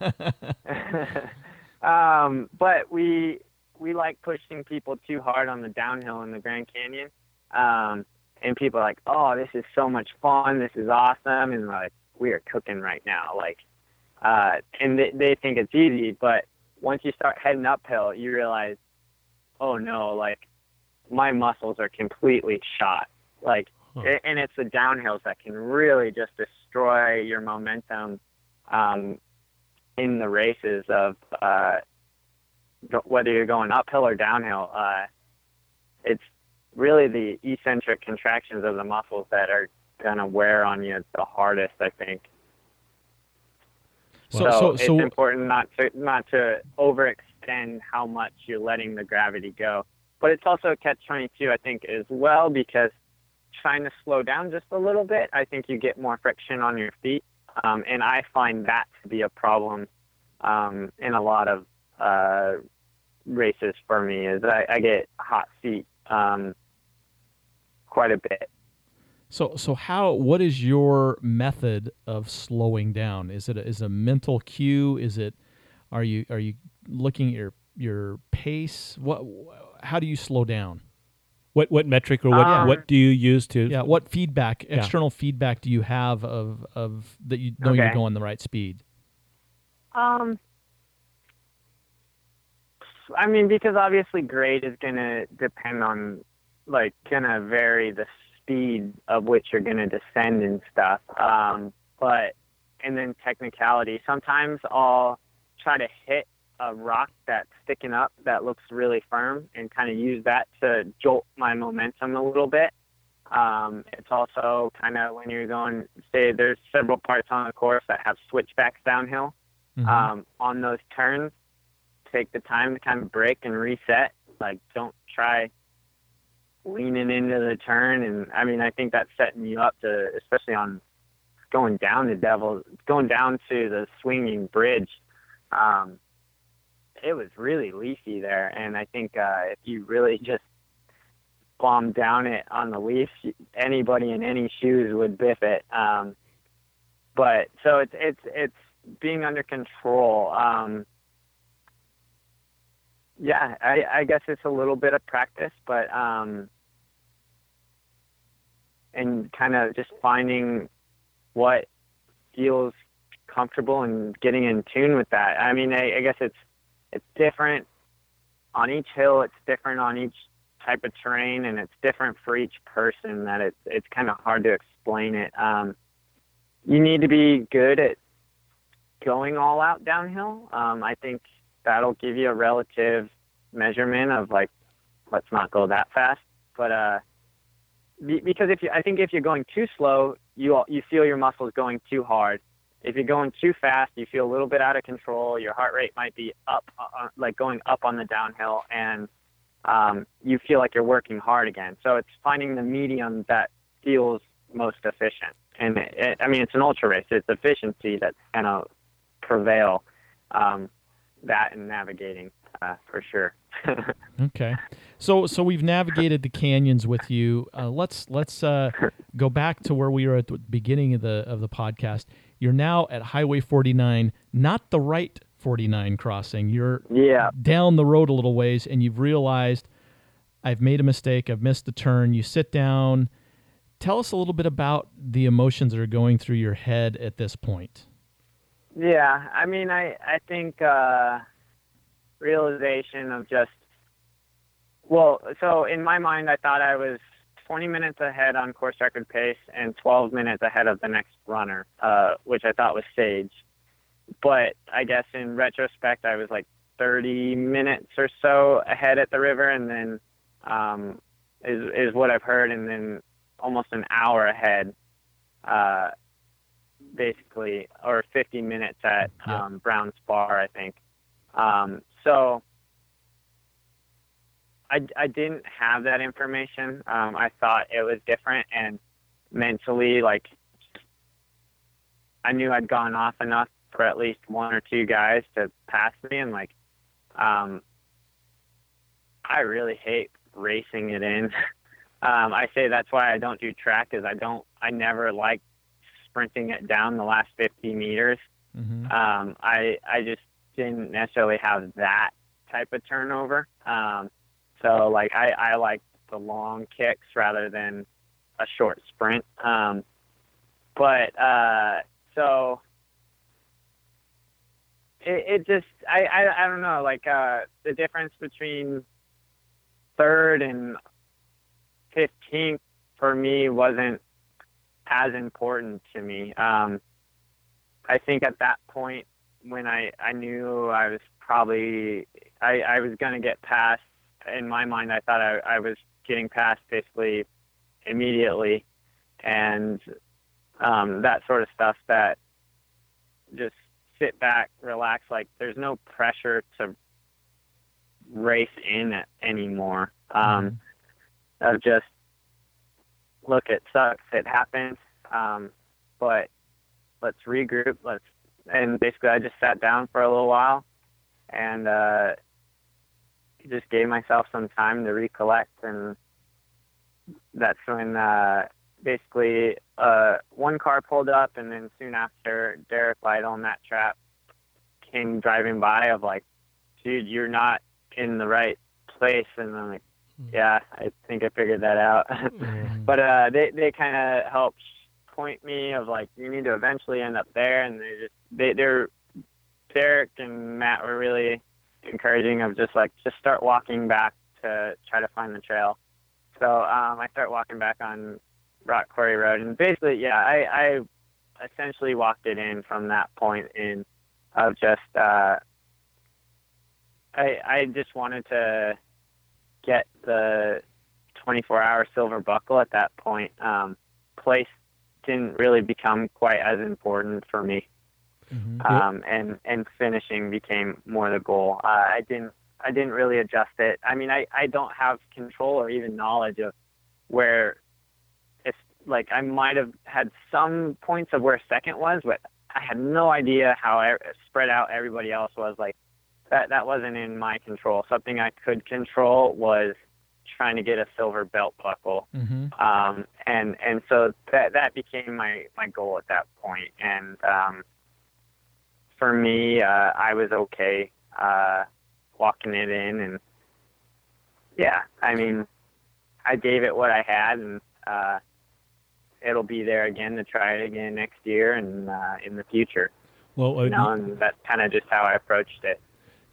um, but we we like pushing people too hard on the downhill in the Grand Canyon. Um, and people are like, "Oh, this is so much fun! This is awesome!" And like, we are cooking right now. Like, uh, and they, they think it's easy, but once you start heading uphill, you realize, oh no, like my muscles are completely shot. Like, huh. and it's the downhills that can really just destroy your momentum um, in the races of uh, whether you're going uphill or downhill. Uh, it's really the eccentric contractions of the muscles that are gonna wear on you the hardest, I think. So, so, so, it's so, important not to not to overextend how much you're letting the gravity go. But it's also a catch twenty two, I think, as well, because trying to slow down just a little bit, I think you get more friction on your feet, um, and I find that to be a problem um, in a lot of uh, races for me. Is I, I get hot feet um, quite a bit. So, so how? What is your method of slowing down? Is it a, is a mental cue? Is it? Are you are you looking at your your pace? What? How do you slow down? What what metric or what um, what do you use to? Yeah. What feedback? Yeah. External feedback do you have of of that you know okay. you're going the right speed? Um. I mean, because obviously grade is going to depend on, like, going to vary the speed of which you're going to descend and stuff. Um, but and then technicality. Sometimes I'll try to hit a rock that's sticking up that looks really firm and kind of use that to jolt my momentum a little bit. Um, it's also kind of when you're going, say, there's several parts on the course that have switchbacks downhill. Mm-hmm. Um, on those turns, take the time to kind of break and reset. Like, don't try leaning into the turn, and I mean, I think that's setting you up to, especially on going down the devil, going down to the swinging bridge. Um, it was really leafy there, and I think uh, if you really just bomb down it on the leaf, anybody in any shoes would biff it. Um, but so it's it's it's being under control. Um, yeah, I, I guess it's a little bit of practice, but um, and kind of just finding what feels comfortable and getting in tune with that. I mean, I, I guess it's it's different on each hill. It's different on each type of terrain, and it's different for each person. That it's it's kind of hard to explain it. Um, you need to be good at going all out downhill. Um, I think that'll give you a relative measurement of like, let's not go that fast. But uh, be, because if you, I think if you're going too slow, you you feel your muscles going too hard. If you're going too fast, you feel a little bit out of control. Your heart rate might be up, uh, uh like going up on the downhill, and um, you feel like you're working hard again. So it's finding the medium that feels most efficient. And it, it, I mean, it's an ultra race. It's efficiency that's going to prevail. Um, that and navigating uh, for sure. okay, so so we've navigated the canyons with you. Uh, let's let's uh, go back to where we were at the beginning of the of the podcast. You're now at Highway 49, not the right 49 crossing. You're yeah down the road a little ways, and you've realized I've made a mistake. I've missed the turn. You sit down. Tell us a little bit about the emotions that are going through your head at this point. Yeah, I mean, I I think uh, realization of just well, so in my mind, I thought I was 20 minutes ahead on course record pace and 12 minutes ahead of the next runner, uh, which I thought was Sage. But I guess in retrospect, I was like 30 minutes or so ahead at the river, and then um, is is what I've heard, and then almost an hour ahead uh, basically, or 50 minutes at Yeah. um, Brown's Bar, I think. Um, so I, I didn't have that information. Um, I thought it was different, and mentally, like, I knew I'd gone off enough for at least one or two guys to pass me, and like, um, I really hate racing it in. um, I say that's why I don't do track, is I don't, I never like sprinting it down the last 50 meters. Mm-hmm. Um, I I just didn't necessarily have that type of turnover. Um, so like I, I like the long kicks rather than a short sprint. Um, but uh, so it, it just I, I I don't know like uh, the difference between third and fifteenth for me wasn't as important to me. Um, I think at that point when I, I knew I was probably I, I was gonna get past in my mind I thought I, I was getting past basically immediately and um, that sort of stuff that just sit back, relax, like there's no pressure to race in it anymore. Um, of just look, it sucks, it happens, um, but let's regroup. Let's and basically I just sat down for a little while and uh, just gave myself some time to recollect and that's when uh, basically uh, one car pulled up and then soon after Derek Lytle and Matt Trappe came driving by of like, dude, you're not in the right place and I'm like, yeah, I think I figured that out. but uh, they they kind of helped point me of like you need to eventually end up there, and they just they they're Derek and Matt were really encouraging of just like just start walking back to try to find the trail. So um, I start walking back on Rock Quarry Road, and basically, yeah, I, I essentially walked it in from that point in of just uh, I I just wanted to get the 24 hour silver buckle at that point. Um, place didn't really become quite as important for me. Mm-hmm. Um, and, and finishing became more the goal. Uh, I didn't, I didn't really adjust it. I mean, I, I don't have control or even knowledge of where it's like I might have had some points of where second was, but I had no idea how spread out everybody else was. Like that, that wasn't in my control. Something I could control was trying to get a silver belt buckle. Mm-hmm. Um, and, and so that, that became my, my goal at that point. And, um, for me, uh, I was okay, uh, walking it in and yeah, I mean, I gave it what I had and, uh, it'll be there again to try it again next year and, uh, in the future, Well, uh, you know, and that's kind of just how I approached it.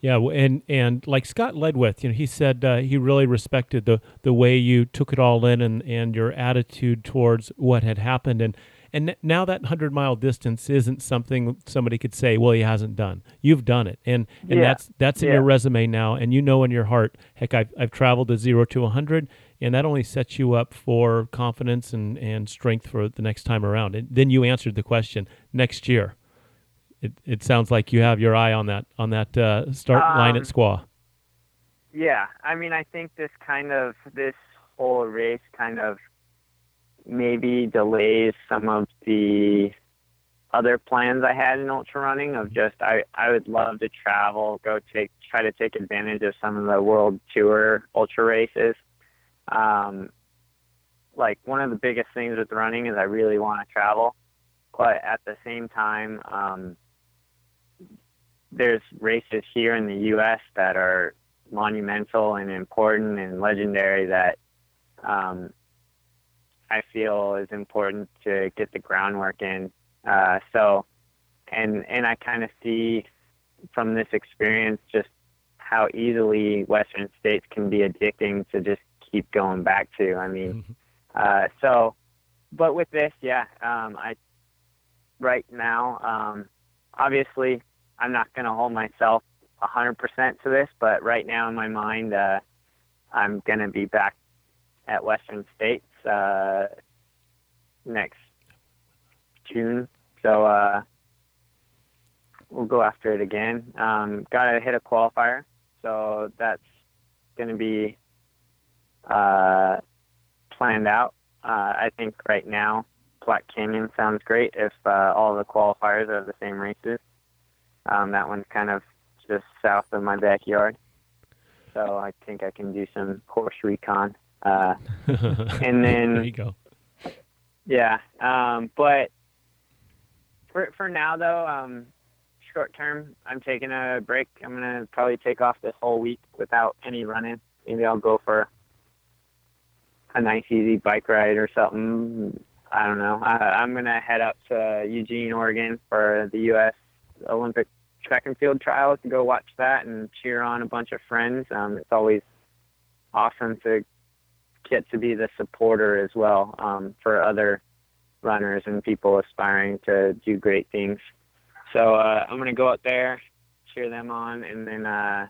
Yeah, and and like Scott Ledwith, you know, he said uh, he really respected the the way you took it all in and and your attitude towards what had happened, and and now that hundred mile distance isn't something somebody could say, well, he hasn't done. You've done it, and and Yeah. that's that's in Yeah. your resume now, and you know in your heart, heck, I've I've traveled to zero to hundred, and that only sets you up for confidence and and strength for the next time around. And then you answered the question next year. It, it sounds like you have your eye on that on that uh, start line Um, at Squaw. Yeah, I mean, I think this kind of this whole race kind of maybe delays some of the other plans I had in ultra running of just I, I would love to travel, go take try to take advantage of some of the world tour ultra races. Um, like one of the biggest things with running is I really want to travel, but at the same time, um, there's races here in the U.S. that are monumental and important and legendary that um, I feel is important to get the groundwork in. Uh, so, and and I kind of see from this experience just how easily Western states can be addicting to just keep going back to. I mean, mm-hmm. uh, so, but with this, yeah, um, I right now, um, obviously, I'm not going to hold myself 100% to this, but right now in my mind, uh, I'm going to be back at Western States uh, next June. So uh, we'll go after it again. Um, Got to hit a qualifier, so that's going to be uh, planned out. Uh, I think right now Black Canyon sounds great if uh, all the qualifiers are the same races. Um, that one's kind of just south of my backyard, so I think I can do some course recon. Uh, and then there you go. Yeah, um, but for for now though, um, short term, I'm taking a break. I'm gonna probably take off this whole week without any running. Maybe I'll go for a nice easy bike ride or something. I don't know. I, I'm gonna head up to Eugene, Oregon for the U.S. Olympic track and field trials to go watch that and cheer on a bunch of friends. Um, it's always awesome to get to be the supporter as well um, for other runners and people aspiring to do great things. So uh, I'm going to go out there, cheer them on, and then uh,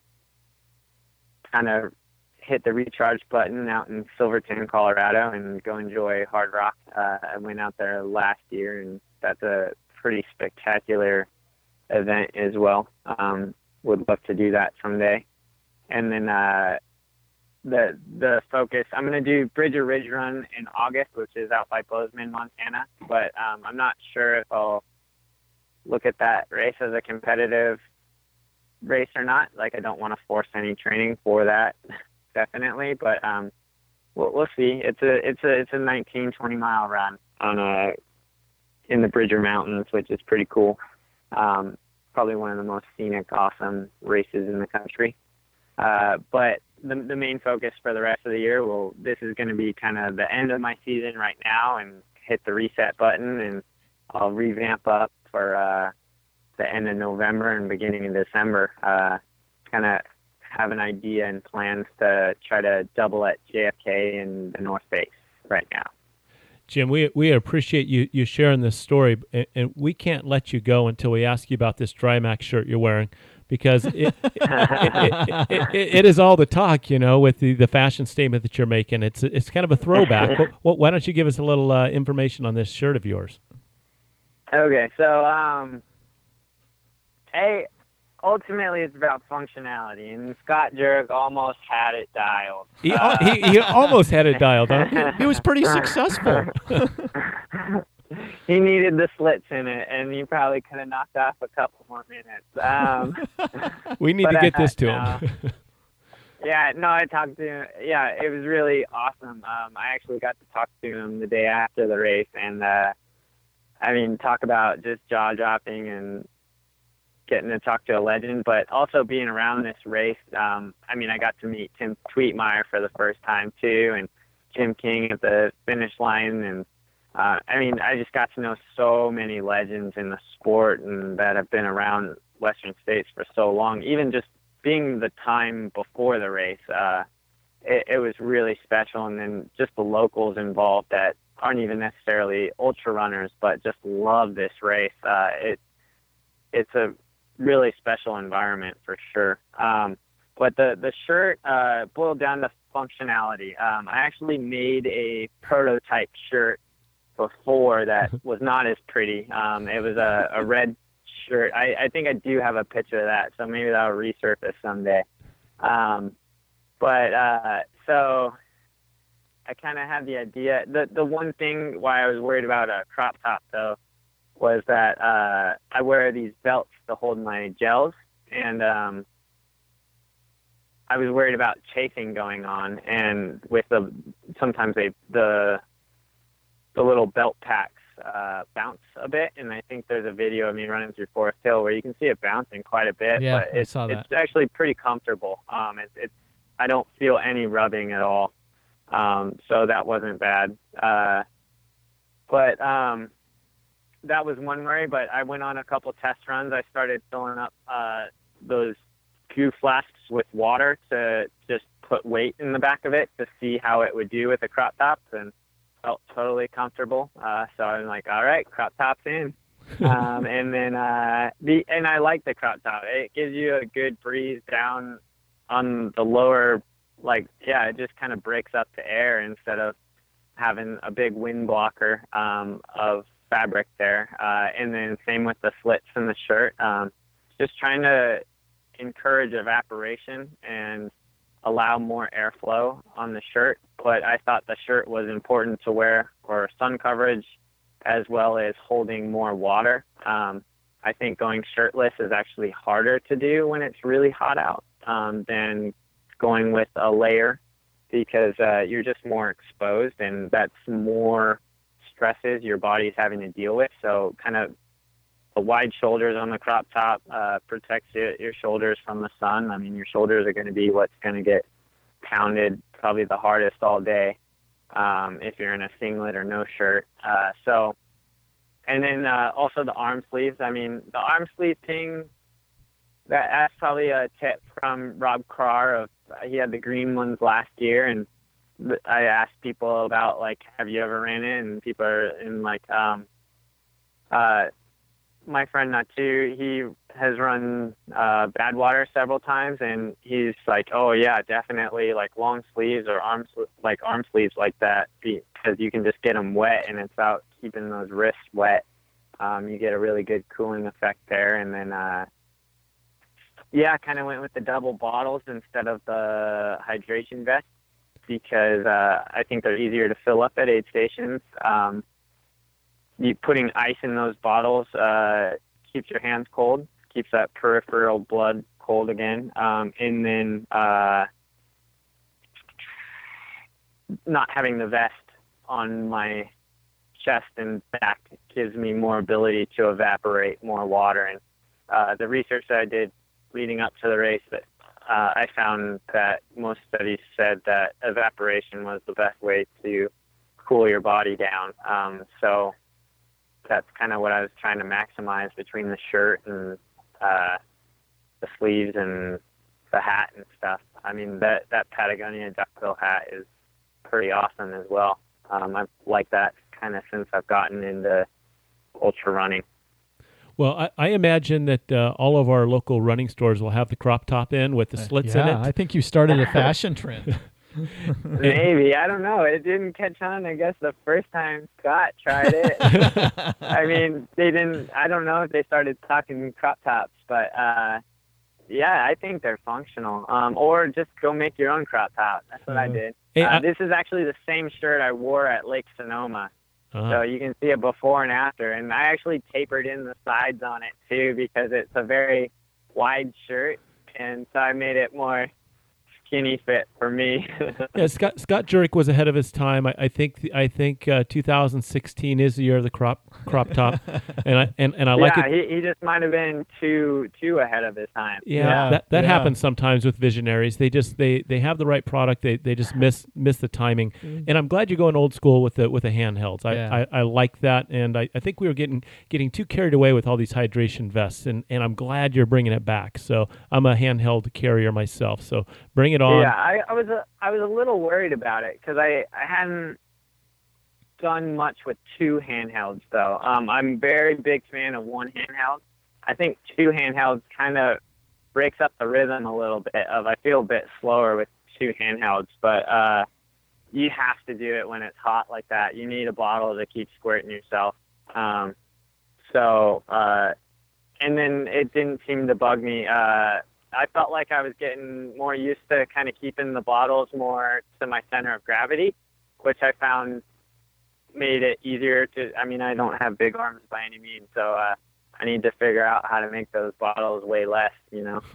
kind of hit the recharge button out in Silverton, Colorado, and go enjoy Hardrock. Uh, I went out there last year, and that's a pretty spectacular event as well. Um, would love to do that someday. And then uh, the the focus. I'm going to do Bridger Ridge Run in August, which is out by Bozeman, Montana. But um, I'm not sure if I'll look at that race as a competitive race or not. Like I don't want to force any training for that, definitely. But um, we'll, we'll see. It's a it's a it's a 19 20 mile run on a in the Bridger Mountains, which is pretty cool. Um, probably one of the most scenic, awesome races in the country. Uh, but the, the main focus for the rest of the year, well, this is going to be kind of the end of my season right now and hit the reset button and I'll revamp up for uh, the end of November and beginning of December. Uh, kind of have an idea and plans to try to double at JFK and the North Face right now. Jim, we we appreciate you you sharing this story, and, and, we can't let you go until we ask you about this Drymax shirt you're wearing because it, it, it, it is all the talk, you know, with the, the fashion statement that you're making. It's it's kind of a throwback. well, why don't you give us a little uh, information on this shirt of yours? Okay, so um, hey, ultimately it's about functionality, and Scott Jurek almost had it dialed. He, uh, he, he almost had it dialed. Huh? He was pretty successful. he needed the slits in it, and he probably could have knocked off a couple more minutes. Um, we need to get this to him. yeah, no, I talked to him. Yeah, it was really awesome. Um, I actually got to talk to him the day after the race, and uh, I mean, talk about just jaw dropping and getting to talk to a legend, but also being around this race. Um, I mean, I got to meet Tim Twietmeyer for the first time too, and Jim King at the finish line, and uh, I mean, I just got to know so many legends in the sport and that have been around Western states for so long. Even just being the time before the race, uh, it, it was really special. And then just the locals involved that aren't even necessarily ultra runners, but just love this race. Uh, it it's a really special environment for sure. Um, but the the shirt uh, boiled down to functionality. Um, I actually made a prototype shirt before that was not as pretty. Um, it was a, a red shirt. I, I think I do have a picture of that, so maybe that'll resurface someday. Um, but uh, so I kind of had the idea. The the one thing why I was worried about a crop top though was that uh, I wear these belts to hold my gels, and um, I was worried about chafing going on, and with the sometimes they the the little belt packs uh, bounce a bit, and I think there's a video of me running through Foresthill where you can see it bouncing quite a bit. Yeah, but I it's, saw that. It's actually pretty comfortable. Um, it's, it's I don't feel any rubbing at all, um, so that wasn't bad. Uh, but um, that was one worry. But I went on a couple test runs. I started filling up uh, those few flasks with water to just put weight in the back of it to see how it would do with the crop tops and felt totally comfortable. Uh, so I'm like, all right, crop tops in. um, and then uh, the and I like the crop top. It gives you a good breeze down on the lower, like yeah, it just kind of breaks up the air instead of having a big wind blocker um, of fabric there. Uh, and then same with the slits in the shirt. Um, just trying to encourage evaporation and allow more airflow on the shirt. But I thought the shirt was important to wear for sun coverage as well as holding more water. Um, I think going shirtless is actually harder to do when it's really hot out um, than going with a layer because uh, you're just more exposed and that's more stresses your body's having to deal with. So kind of the wide shoulders on the crop top uh, protects your, your shoulders from the sun. I mean, your shoulders are going to be what's going to get pounded probably the hardest all day um, if you're in a singlet or no shirt. Uh, so, and then uh, also the arm sleeves. I mean, the arm sleeve thing. That, that's probably a tip from Rob Krar. Of he had the green ones last year, and I asked people about like, have you ever ran it? And people are in like, um, uh, my friend Natu, he has run uh, Badwater several times, and he's like, "Oh yeah, definitely like long sleeves or arm sl- like arm sleeves like that because you can just get them wet, and it's about keeping those wrists wet. Um, you get a really good cooling effect there, and then uh, yeah, kind of went with the double bottles instead of the hydration vest because uh, I think they're easier to fill up at aid stations. Um, you putting ice in those bottles uh, keeps your hands cold, keeps that peripheral blood cold again, um, and then uh, not having the vest on my chest and back gives me more ability to evaporate more water. And uh, the research that I did leading up to the race, that uh, I found that most studies said that evaporation was the best way to cool your body down. Um, so that's kind of what I was trying to maximize between the shirt and uh, the sleeves and the hat and stuff. I mean that that Patagonia duckbill hat is pretty awesome as well. Um, I've liked that kind of since I've gotten into ultra running. Well, I, I imagine that uh, all of our local running stores will have the crop top in with the slits Uh, yeah, in it. I think you started a fashion trend. Maybe I don't know. It didn't catch on. I guess the first time Scott tried it. I mean, they didn't. I don't know if they started talking crop tops, but uh, yeah, I think they're functional. Um, or just go make your own crop top. That's what I Uh, did. hey, uh, I- this is actually the same shirt I wore at Lake Sonoma. Uh-huh. So you can see it before and after. And I actually tapered in the sides on it too because it's a very wide shirt. And so I made it more skinny fit for me. yeah, Scott Scott Jurek was ahead of his time. I, I think I think uh, 2016 is the year of the crop crop top, and I and, and I like yeah, it. he, he just might have been too too ahead of his time. Yeah, that that yeah. happens sometimes with visionaries. They just they they have the right product. They they just miss miss the timing. And I'm glad you're going old school with the with the handhelds. I, Yeah. I, I like that, and I, I think we were getting getting too carried away with all these hydration vests, and, and I'm glad you're bringing it back. So I'm a handheld carrier myself. So bring it on. Yeah, I, I was a, I was a little worried about it because I, I hadn't done much with two handhelds though. Um, I'm a very big fan of one handheld. I think two handhelds kind of breaks up the rhythm a little bit. Of I feel a bit slower with two handhelds, but uh, you have to do it when it's hot like that. You need a bottle to keep squirting yourself. Um, so uh, and then it didn't seem to bug me. Uh, I felt like I was getting more used to kind of keeping the bottles more to my center of gravity. which I found made it easier to. I mean, I don't have big arms by any means, so uh, I need to figure out how to make those bottles weigh less. You know,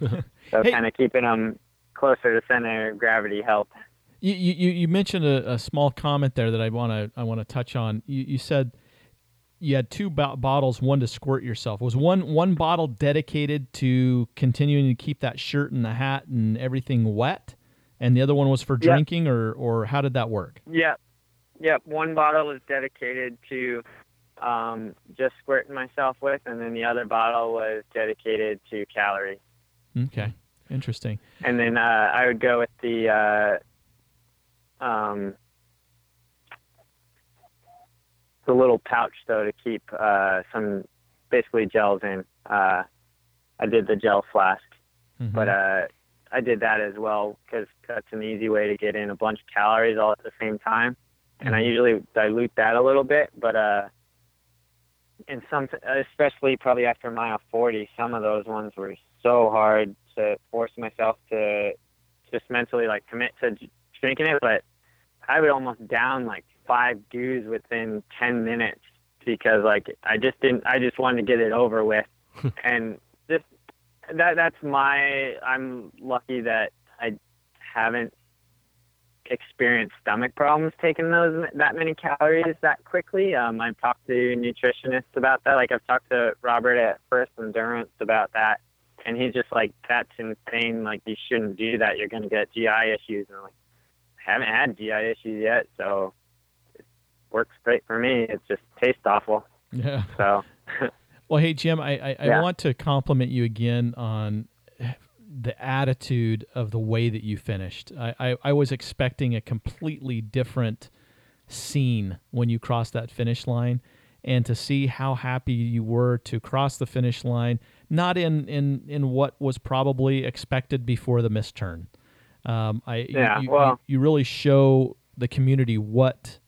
so Hey- kind of keeping them closer to center of gravity helped. You you, you mentioned a, a small comment there that I want to I want to touch on. You, you said you had two bo- bottles, one to squirt yourself. Was one one bottle dedicated to continuing to keep that shirt and the hat and everything wet, and the other one was for Yeah. drinking, or or how did that work? Yep. Yep. One bottle is dedicated to um, just squirting myself with, and then the other bottle was dedicated to calorie. Okay, interesting. And then uh, I would go with the uh, um, the little pouch though to keep uh, some basically gels in. Uh, I did the gel flask, Mhm. but uh, I did that as well because that's an easy way to get in a bunch of calories all at the same time. And I usually dilute that a little bit, but uh, in some, especially probably after mile 40, some of those ones were so hard to force myself to just mentally like commit to drinking it. But I would almost down like five dews within 10 minutes because like I just didn't, I just wanted to get it over with. and just that, that's my, I'm lucky that I haven't experienced stomach problems taking those that many calories that quickly. Um, I've talked to nutritionists about that. Like I've talked to Robert at First Endurance about that, and he's just like, "That's insane. Like you shouldn't do that. You're going to get GI issues." And I'm like, I haven't had GI issues yet, so works great for me. It just tastes awful. Yeah. So Well, hey Jim, I I, I Yeah. want to compliment you again on the attitude of the way that you finished. I, I, I was expecting a completely different scene when you crossed that finish line, and to see how happy you were to cross the finish line, not in in in what was probably expected before the misturn. Um, I Yeah, you, well- you, you really show the community what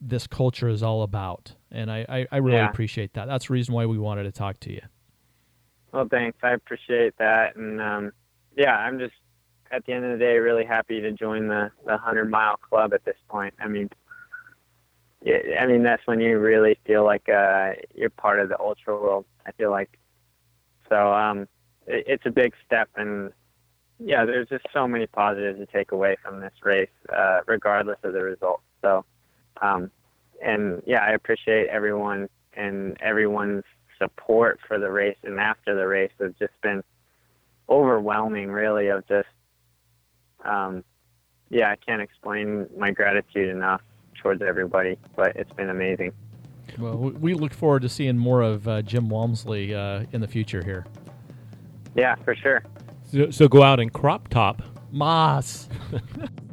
this culture is all about, and I I, I really Yeah. appreciate that. That's the reason why we wanted to talk to you. Well, thanks. I appreciate that, and um, yeah, I'm just at the end of the day really happy to join the the hundred mile club at this point. I mean, yeah, I mean that's when you really feel like uh, you're part of the ultra world. I feel like so. Um, it, it's a big step, and yeah, there's just so many positives to take away from this race, uh, regardless of the result. So, um, and yeah, I appreciate everyone and everyone's support for the race and after the race has just been overwhelming, really. Of just, um, yeah, I can't explain my gratitude enough towards everybody, but it's been amazing. Well, we- we look forward to seeing more of uh, Jim Walmsley uh, in the future here. Yeah, for sure. So, so go out and crop top Moss.